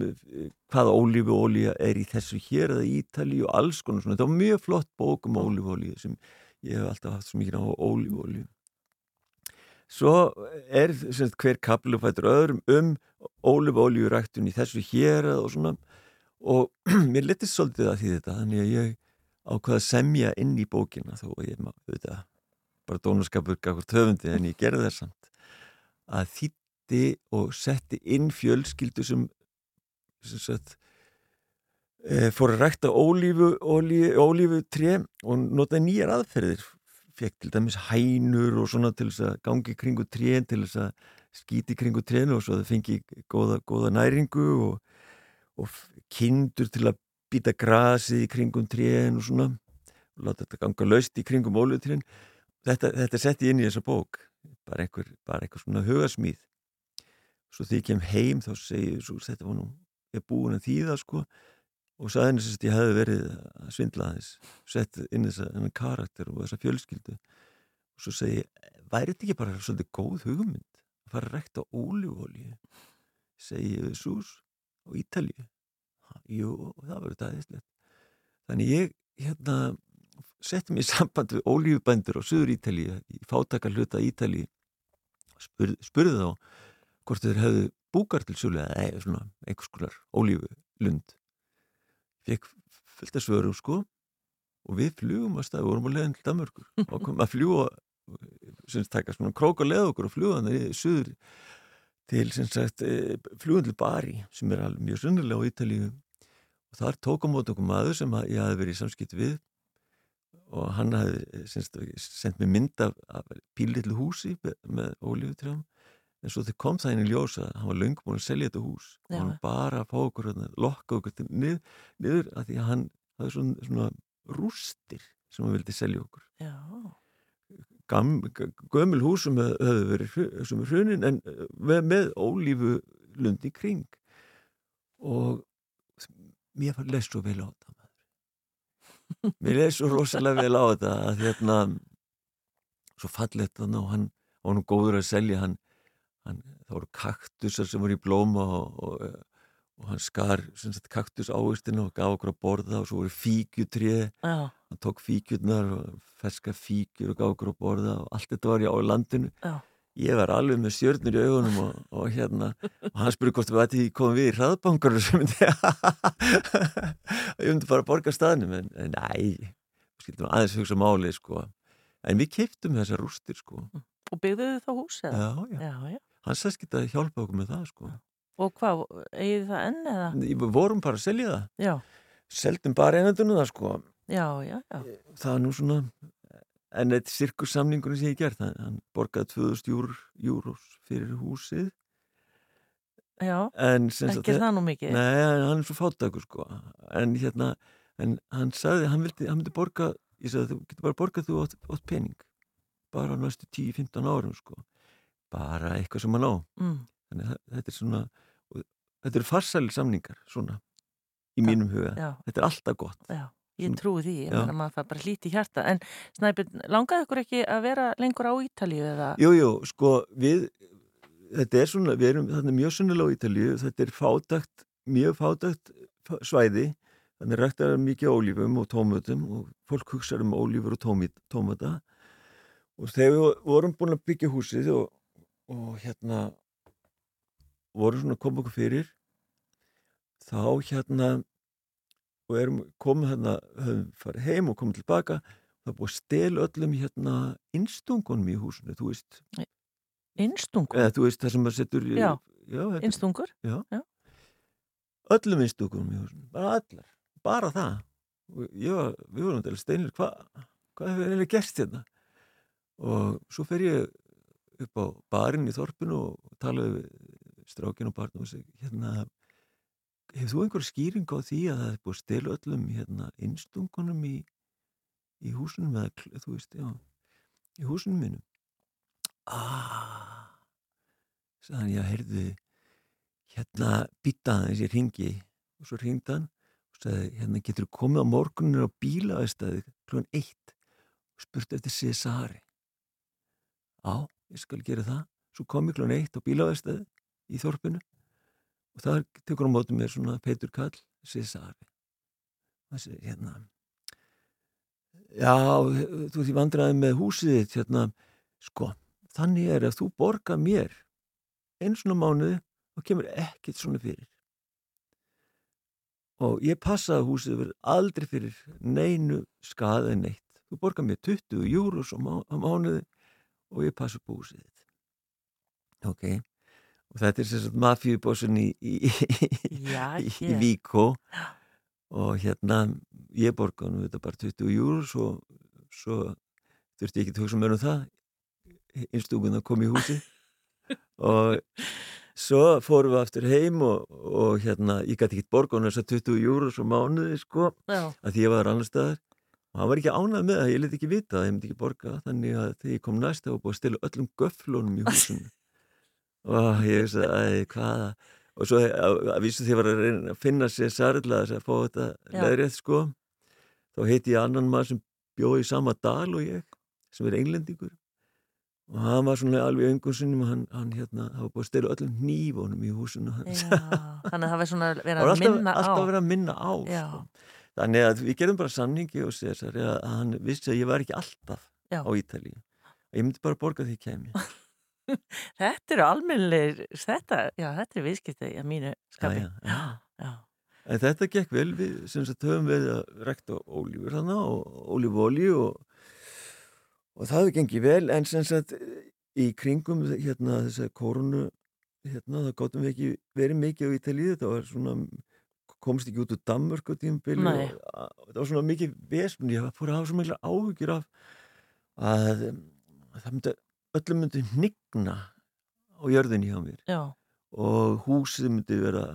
hvaða ólífuolíu er í þessu hér eða Ítali og alls konar svona, þetta var mjög flott bók um ólífuolíu sem ég hef alltaf haft svo mikið á ólífuolíu. Svo er sem sagt, hver kaplu fættur öðrum um ólífuolíu ræktun í þessu hér og svona. Og mér letist svolítið að því þetta þannig að ég ákvaða að semja inn í bókina þó ég auðvitað bara dónaskapur gafur töfundi en ég gerði það samt að þýtti og setti inn fjölskyldu sem, sem sagt, e, fór að rækta ólífu, ólífu, ólífu tré og notaði nýjar aðferðir. Fekk til dæmis hænur og svona til þess að gangi kringu trén til þess að skíti kringu trénu og svo það fengi góða, góða næringu og, og kindur til að býta grasið í kringum trén og svona. Og láta þetta ganga laust í kringum ólífutrén. Þetta, þetta setti inn í þessa bók. Bara einhver, bara einhver svona hugasmíð svo þegar ég kem heim þá segi ég svo þetta var nú, ég er búin að þýða sko. Og sagði henni sem ég hefði verið að svindla aðeins sett inn þessa henni karakter og þessa fjölskyldu. Og svo segi ég, væri þetta ekki bara svolítið góð hugmynd að fara að rekta ólífólíu segi ég sús Ítalíu. Ha, jú, það verður dæðislegt þannig ég hérna setti mig í samband við ólífubændur á Suður Ítalíu í fátaka hluta Ítalíu. Spurði, spurði þá hvort þeir hefðu búkar til sölu eða nei, svona einhvers konar ólífu lund fekk fullt að svörum sko og við flugum að staði, vorum að leiðin til Danmörkur og komum að fljúa sem taka svona krók að leiða okkur og fljúa þannig í söður til sem sagt fljúan til Bari sem er alveg mjög sunnilega á Ítalíu. Og þar tók á mót okkur maður sem ég hafi verið í samskipt við og hann hafi sendt mér mynd af, af pílitlu húsi með, ólífutrjám en svo þegar kom það inn í ljós að hann var löngum búin að selja þetta hús og hann bara fá okkur að lokka okkur til nið, niður að því að hann hafði svona, svona rústir sem hann vildi selja okkur. Gam, gömul hús sem hef- höfðu verið sem er hrunin en með, með ólífu lundi kring. Og mér var leist svo vel á þetta mér leist svo rosalega vel á þetta að hérna svo fallið þetta og hann var nú góður að selja hann, hann það voru kaktusar sem voru í blóma og, og, og hann skar sagt, kaktus ávistina og gaf okkur að borða og svo voru fíkjutrið já, hann tók fíkjurnar og ferska fíkjur og gaf okkur að borða og allt þetta var ég á landinu Já. ég var alveg með stjörnur í augunum og, og hérna og hann spurði hvort við ætti komum við í hraðbangar og sem myndi ég myndi bara að borga staðnum en, en næ, skildum aðeins hugsa máli sko, en við kiptum þessar rústir sko, og byggðuðu þá hús eða? já, já, Já, já. Hann sæst geta að hjálpa okkur með það sko, Og hvað, eigið það enn eða? við vorum bara að selja það. Já, seldum bara einandunum það sko. Já, já, já. það er nú svona en þetta sirkussamningunum sem ég gert hann, borgaði 2000 júr, júros fyrir húsið. Já, ekki er það nú mikið. nei, hann er svo fátakur sko. En hérna, en hann sagði hann vildi, hann myndi borga ég sagði þú getur bara borgað þú átt, pening. Bara næstu 10-15 árum sko bara eitthvað sem hann á Mm, þannig að þetta er svona þetta eru farsæli samningar svona í mínum huga, já, þetta er alltaf gott. Já. Ég trúi því, ég meina maður það bara hlíti hjarta. En Snæbjörn, langaði ykkur ekki að vera lengur á Ítalíu eða? Jú, jú, sko, við, þetta er svona, við erum þarna mjög sunnilega á Ítalíu, þetta er fátakt, mjög fátakt f- svæði. Þannig ræktar það mikið ólífum og tómatum og fólk hugsaður um ólífur og tómata og þegar við vorum búin að byggja húsið og, og hérna vorum svona að koma okkur fyrir. Þá hérna og erum komið hérna höfum farið heim og komið tilbaka. Það er búið að stela öllum hérna innstungunum í húsinu, þú veist. Innstungur, eða þú veist það sem maður setur Já. já innstungur öllum innstúkum í húsinu, bara allar bara það. Og ég var, við vorum til steinir hvað hva hefur eiginlega gerst hérna? Og svo fer ég upp á barinn í þorpinu og talaði við strákinu og barn og segi, hérna hefur þú einhver skýring á því að það er búið stela öllum hérna innstungunum í, í húsunum eða, þú veist, já í húsunum mínum? Aaa sagðan ég að heyrðu hérna býtaðan þessi ringi og svo ringd hann og sagði hérna getur þú komið á morguninu á bílaðistæði klúan eitt? Og spurt eftir Cesari. Á, ég skal gera það. Svo kom ég klúan eitt á bílaðistæði í þorpinu og það tekur á mótum mér svona Petur Kall Cesari þessi hérna já, þú ert í vandræði með húsið þitt hérna, sko þannig er að þú borga mér einu svona mánuði og kemur ekkert svona fyrir. Og ég passa að húsið verður aldrei fyrir neinu skað en neitt. Þú borgar mér 20 júrus á mánuði og ég passa húsið þitt. Ok? Og þetta er sérstaklega mafjubossun í, í, Já, í, í ég. Víkó og hérna ég borga nú þetta bara 20 júrus og svo þurfti ég ekki að hugsa mér um það. Innstúkun að koma í húsið. Og svo fórum við aftur heim og, og hérna, ég gæti ekki borga þess að 20 júrus á mánuði sko, Já, að því ég var annar staðar og hann var ekki ánægð með það, ég leti ekki vita að ég myndi ekki borga, þannig að þegar ég kom næst þá var búið að stila öllum göflunum í húsinu. Og ég veist að, hvaða og svo að, að vísu því að ég var að finna sér sarðla þess að fá þetta leðrétt sko þá heiti ég annan maður sem bjóði í sama dal og ég, sem er englendingur. Og hann var svona alveg öngunsinnum og hann, hann hérna, það var búið að stela öllum hnífunum í húsinu hans. Já, þannig að það var svona það verið að minna á. alltaf verið að minna á sko. Þannig að við gerum bara samningi og Cesar að hann vissi að ég var ekki alltaf Já. á Ítalíu ég myndi bara borga því ég kemi Þetta eru almennir, þetta, já, þetta er viðskipti að mínu skapi. já, já. já. En þetta gekk vel, við sem sagt höfum við að rekta ólífur hana og ólífóli og, og það gengið vel en sem sagt í kringum hérna þess að korunu hérna það gáttum við ekki verið mikið á Ítalíu, þetta var svona komst ekki út úr Danmörk á tímabili Nei. og að- það var svona mikið vesmund, ég fór að hafa svo mikla áhugir af að, að það myndi, öllum myndi hnigna á jörðinni hjá mér. Já, og húsið myndi vera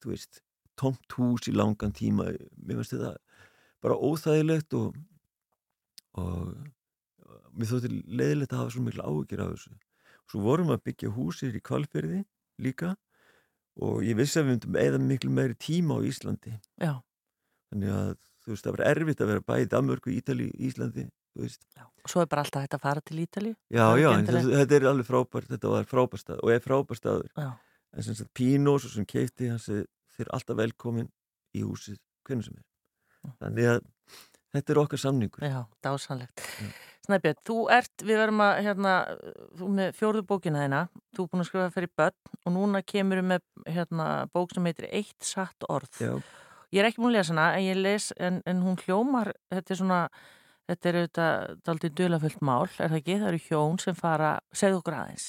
þú veist, tómt hús í langan tíma. Mér finnst þetta bara óþægilegt og og mér þótti leiðilegt að hafa svo mikla áhugir af þessu. Svo vorum við að byggja húsir í kvalfyrði líka og ég vissi að við myndum eða miklu meiri tíma á Íslandi. Já, þannig að þú veist það var erfitt að vera bæði í Danmörku, Ítali, Íslandi. Og svo er bara alltaf hægt að fara til Ítalíu. já, er já, þetta, þetta er alveg frábært þetta var frábært stað og er frábært staður. Já, en sem sagt Pínós og sem keipti þeir eru alltaf velkomin í húsið hvernig sem er. Þannig að þetta er okkar samningur. Já, dásanlegt. Snæbjörn, þú ert, við verum að, hérna, þú með fjórðu bókina þeina, þú er búin að skrifa fyrir börn og núna kemur með, hérna, bók sem heitir Eitt satt orð. já, Ég er ekki múin að lesa hana, en ég les, en, en hún hljómar, þetta er svona, þetta er auðvitað daldið dölafullt mál, er það ekki? Það eru hjón sem fara, segðu okkur aðeins.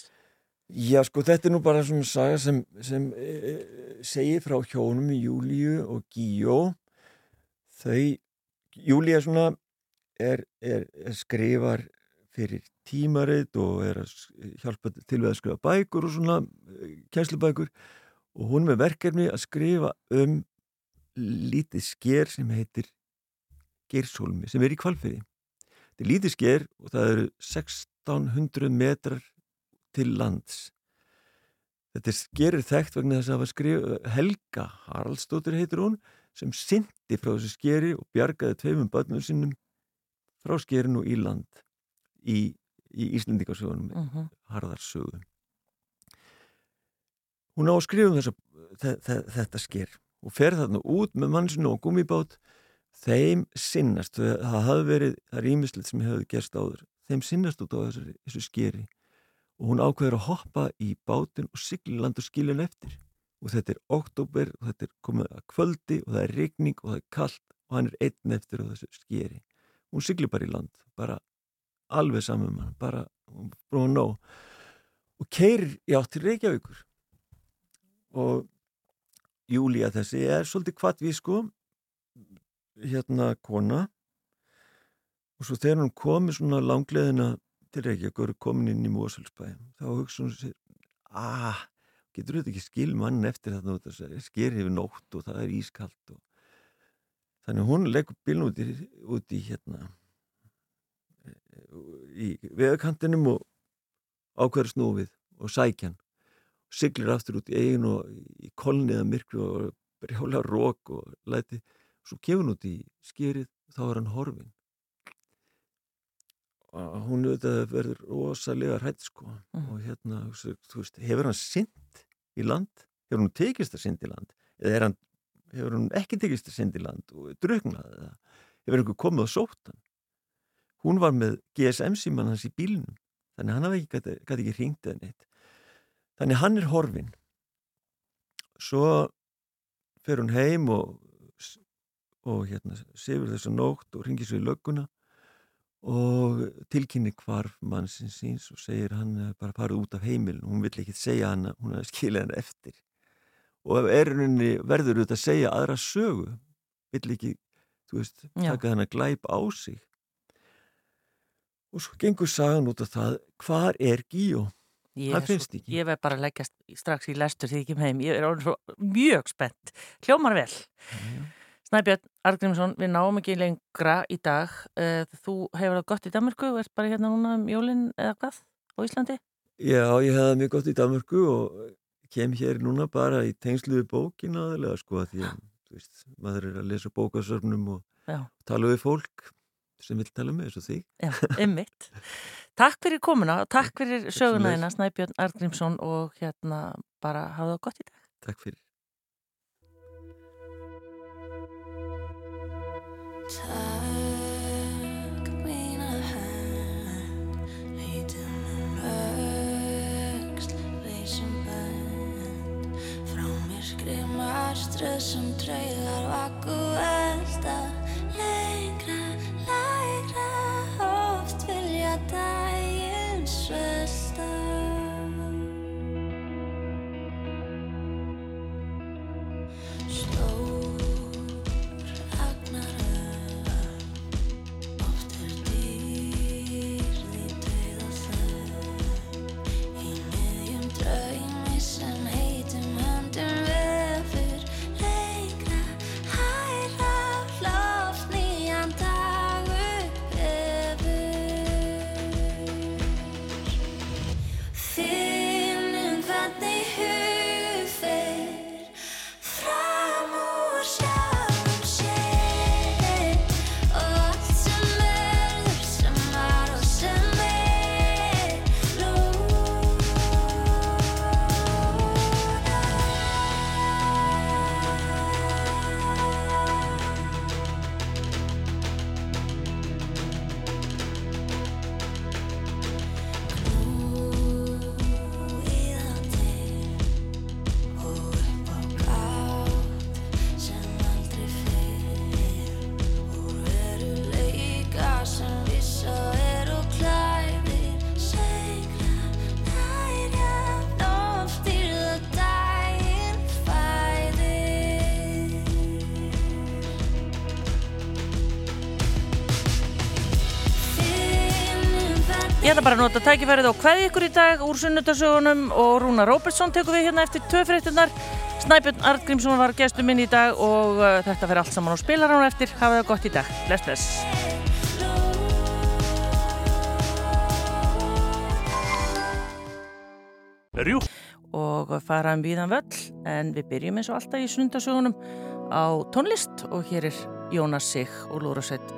já sko þetta er nú bara svona saga sem, sem e, segir frá hjónum í Júlíu og Gíó þau Júlía svona er, er, er skrifar fyrir tímarit og er að hjálpa til við að skrifa bækur og svona kænslubækur og hún er með verkefni að skrifa um lítið sker sem heitir Geirshólmi sem er í kvalfyrði. Þetta er lítið sker og það eru 1600 metrar til lands. Þetta er skerir þekkt vegna þess að hafa skrifa Helga Haraldsdóttir heitir hún sem syndi frá þessu skeri og bjargaði tveimum börnum sinnum frá skerinu í land í, í Íslendingasögunum Mm -hmm. harðarsögu hún á að skrifa um þessa, þe þe þetta sker og fer þarna út með mannsinu og gummibát þeim sinnast, það hafði verið það er ímislegt sem hefði gerst áður þeim sinnast út á þessu, þessu skeri og hún ákveður að hoppa í bátin og sigli land og skilja henn eftir. Og þetta er oktober og þetta er komið að kvöldi og það er regning og það er kallt og hann er einn eftir á þessu skeri hún sigli bara í land, bara alveg saman með hann, bara brúið ná og keirir í átt til Reykjavíkur. Og Júlia þessi er svolítið sko hérna kona. Og svo þegar hún komið svona langleðina til Reykjavík og komin inn í Mósalsbæðin þá hugsa hún sér ah, getur þetta ekki skil mann eftir þetta sker hefur nótt og það er ískalt og... þannig hún leggur bíln út í, út í hérna í veðakantinum og ákveður snúfið og sækjan og siglir aftur út í eigin og í kolniða myrkru og brjála rók og læti. Og svo kefur hún út í skýrið og þá er hann horfin og hún auðvitað verður rosalega hrætt sko. Mm. og hérna, þú veist, hefur hann synd í land, hefur hún tekist að synd í land? Eða hann, hefur hún ekki tekist að synd í land og drögnað eða hefur einhver komið og sótt hann? Hún var með GSM-síman hans í bílunum þannig hann hafi ekki, gæti ekki hringt eða neitt. Þannig hann er horfin svo fer hún heim og og hérna sefur þess að nótt og ringir svo í lögguna og tilkynni hvarf mannsins síns og segir hann bara farið út af heimilin hún vill ekki segja hann að hún hefði skilið hann eftir og ef erunni verður auðvitað að segja aðra sögu. Vill ekki, þú veist, taka hann að glæpa á sig. Og svo gengur sagan út af það hvar er Gíó? það finnst ekki. ég verð bara að leggja strax í lestur því ekki heim, ég er orðin svo mjög spennt. Hljómar vel. Já Snæbjörn Argrímsson, við náum ekki lengra í dag. Eh, þú hefur það gott í Danmarku og ert bara hérna núna um jólinn eða hvað? Á Íslandi? Já, ég hef það mjög gott í Danmarku og kem hér núna bara í tengsluði bókin aðalega sko að því að veist, maður er að lesa bókasörnum og Já. tala við fólk sem vil tala með þessu því. Já, ymmit. takk fyrir komuna og takk fyrir söguna Snæbjörn Argrímsson og hérna bara hafa það gott í dag. Takk fyrir. Marströð sem draugar vakku elda, bara að nota tækifærið og hvaði ykkur í dag úr sunnudasögunum og Rúna Róbertsson tekur við hérna eftir töfréttunar. Snæbjörn Artgrímsson var gestur minn í dag og uh, þetta fer allt saman á spilaránu eftir. Hafa það gott í dag. Bless, bless. Rjú. Og faraðum viðan völl en við byrjum eins og alltaf í sunnudasögunum á tónlist og hér er Jónas Sig og Lúra Sveit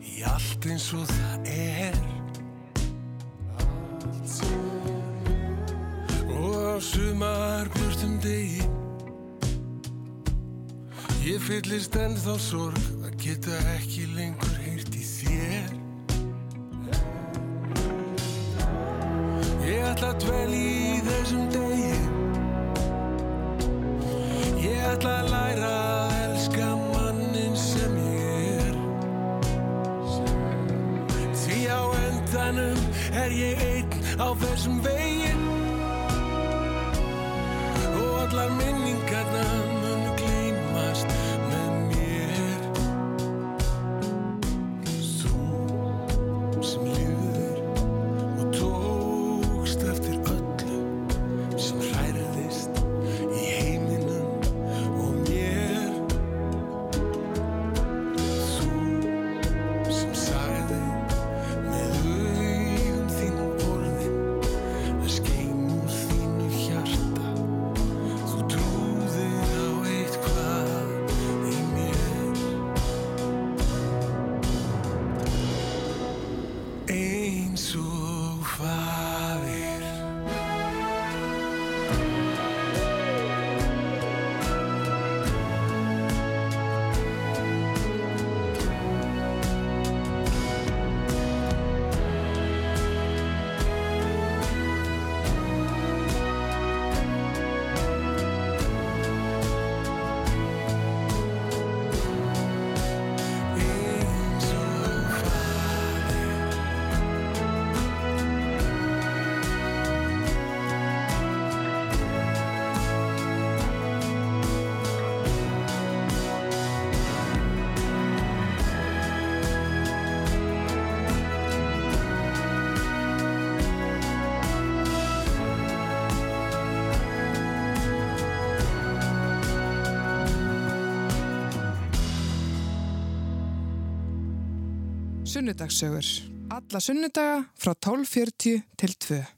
í allt eins og það er. Og á sumar börnum degi ég fyllist ennþá sorg að geta ekki lengur heyrt í þér. Ég ætla að dvel í þessum degi. over sunnudagssögur. Alla sunnudaga frá 12.40 til 2.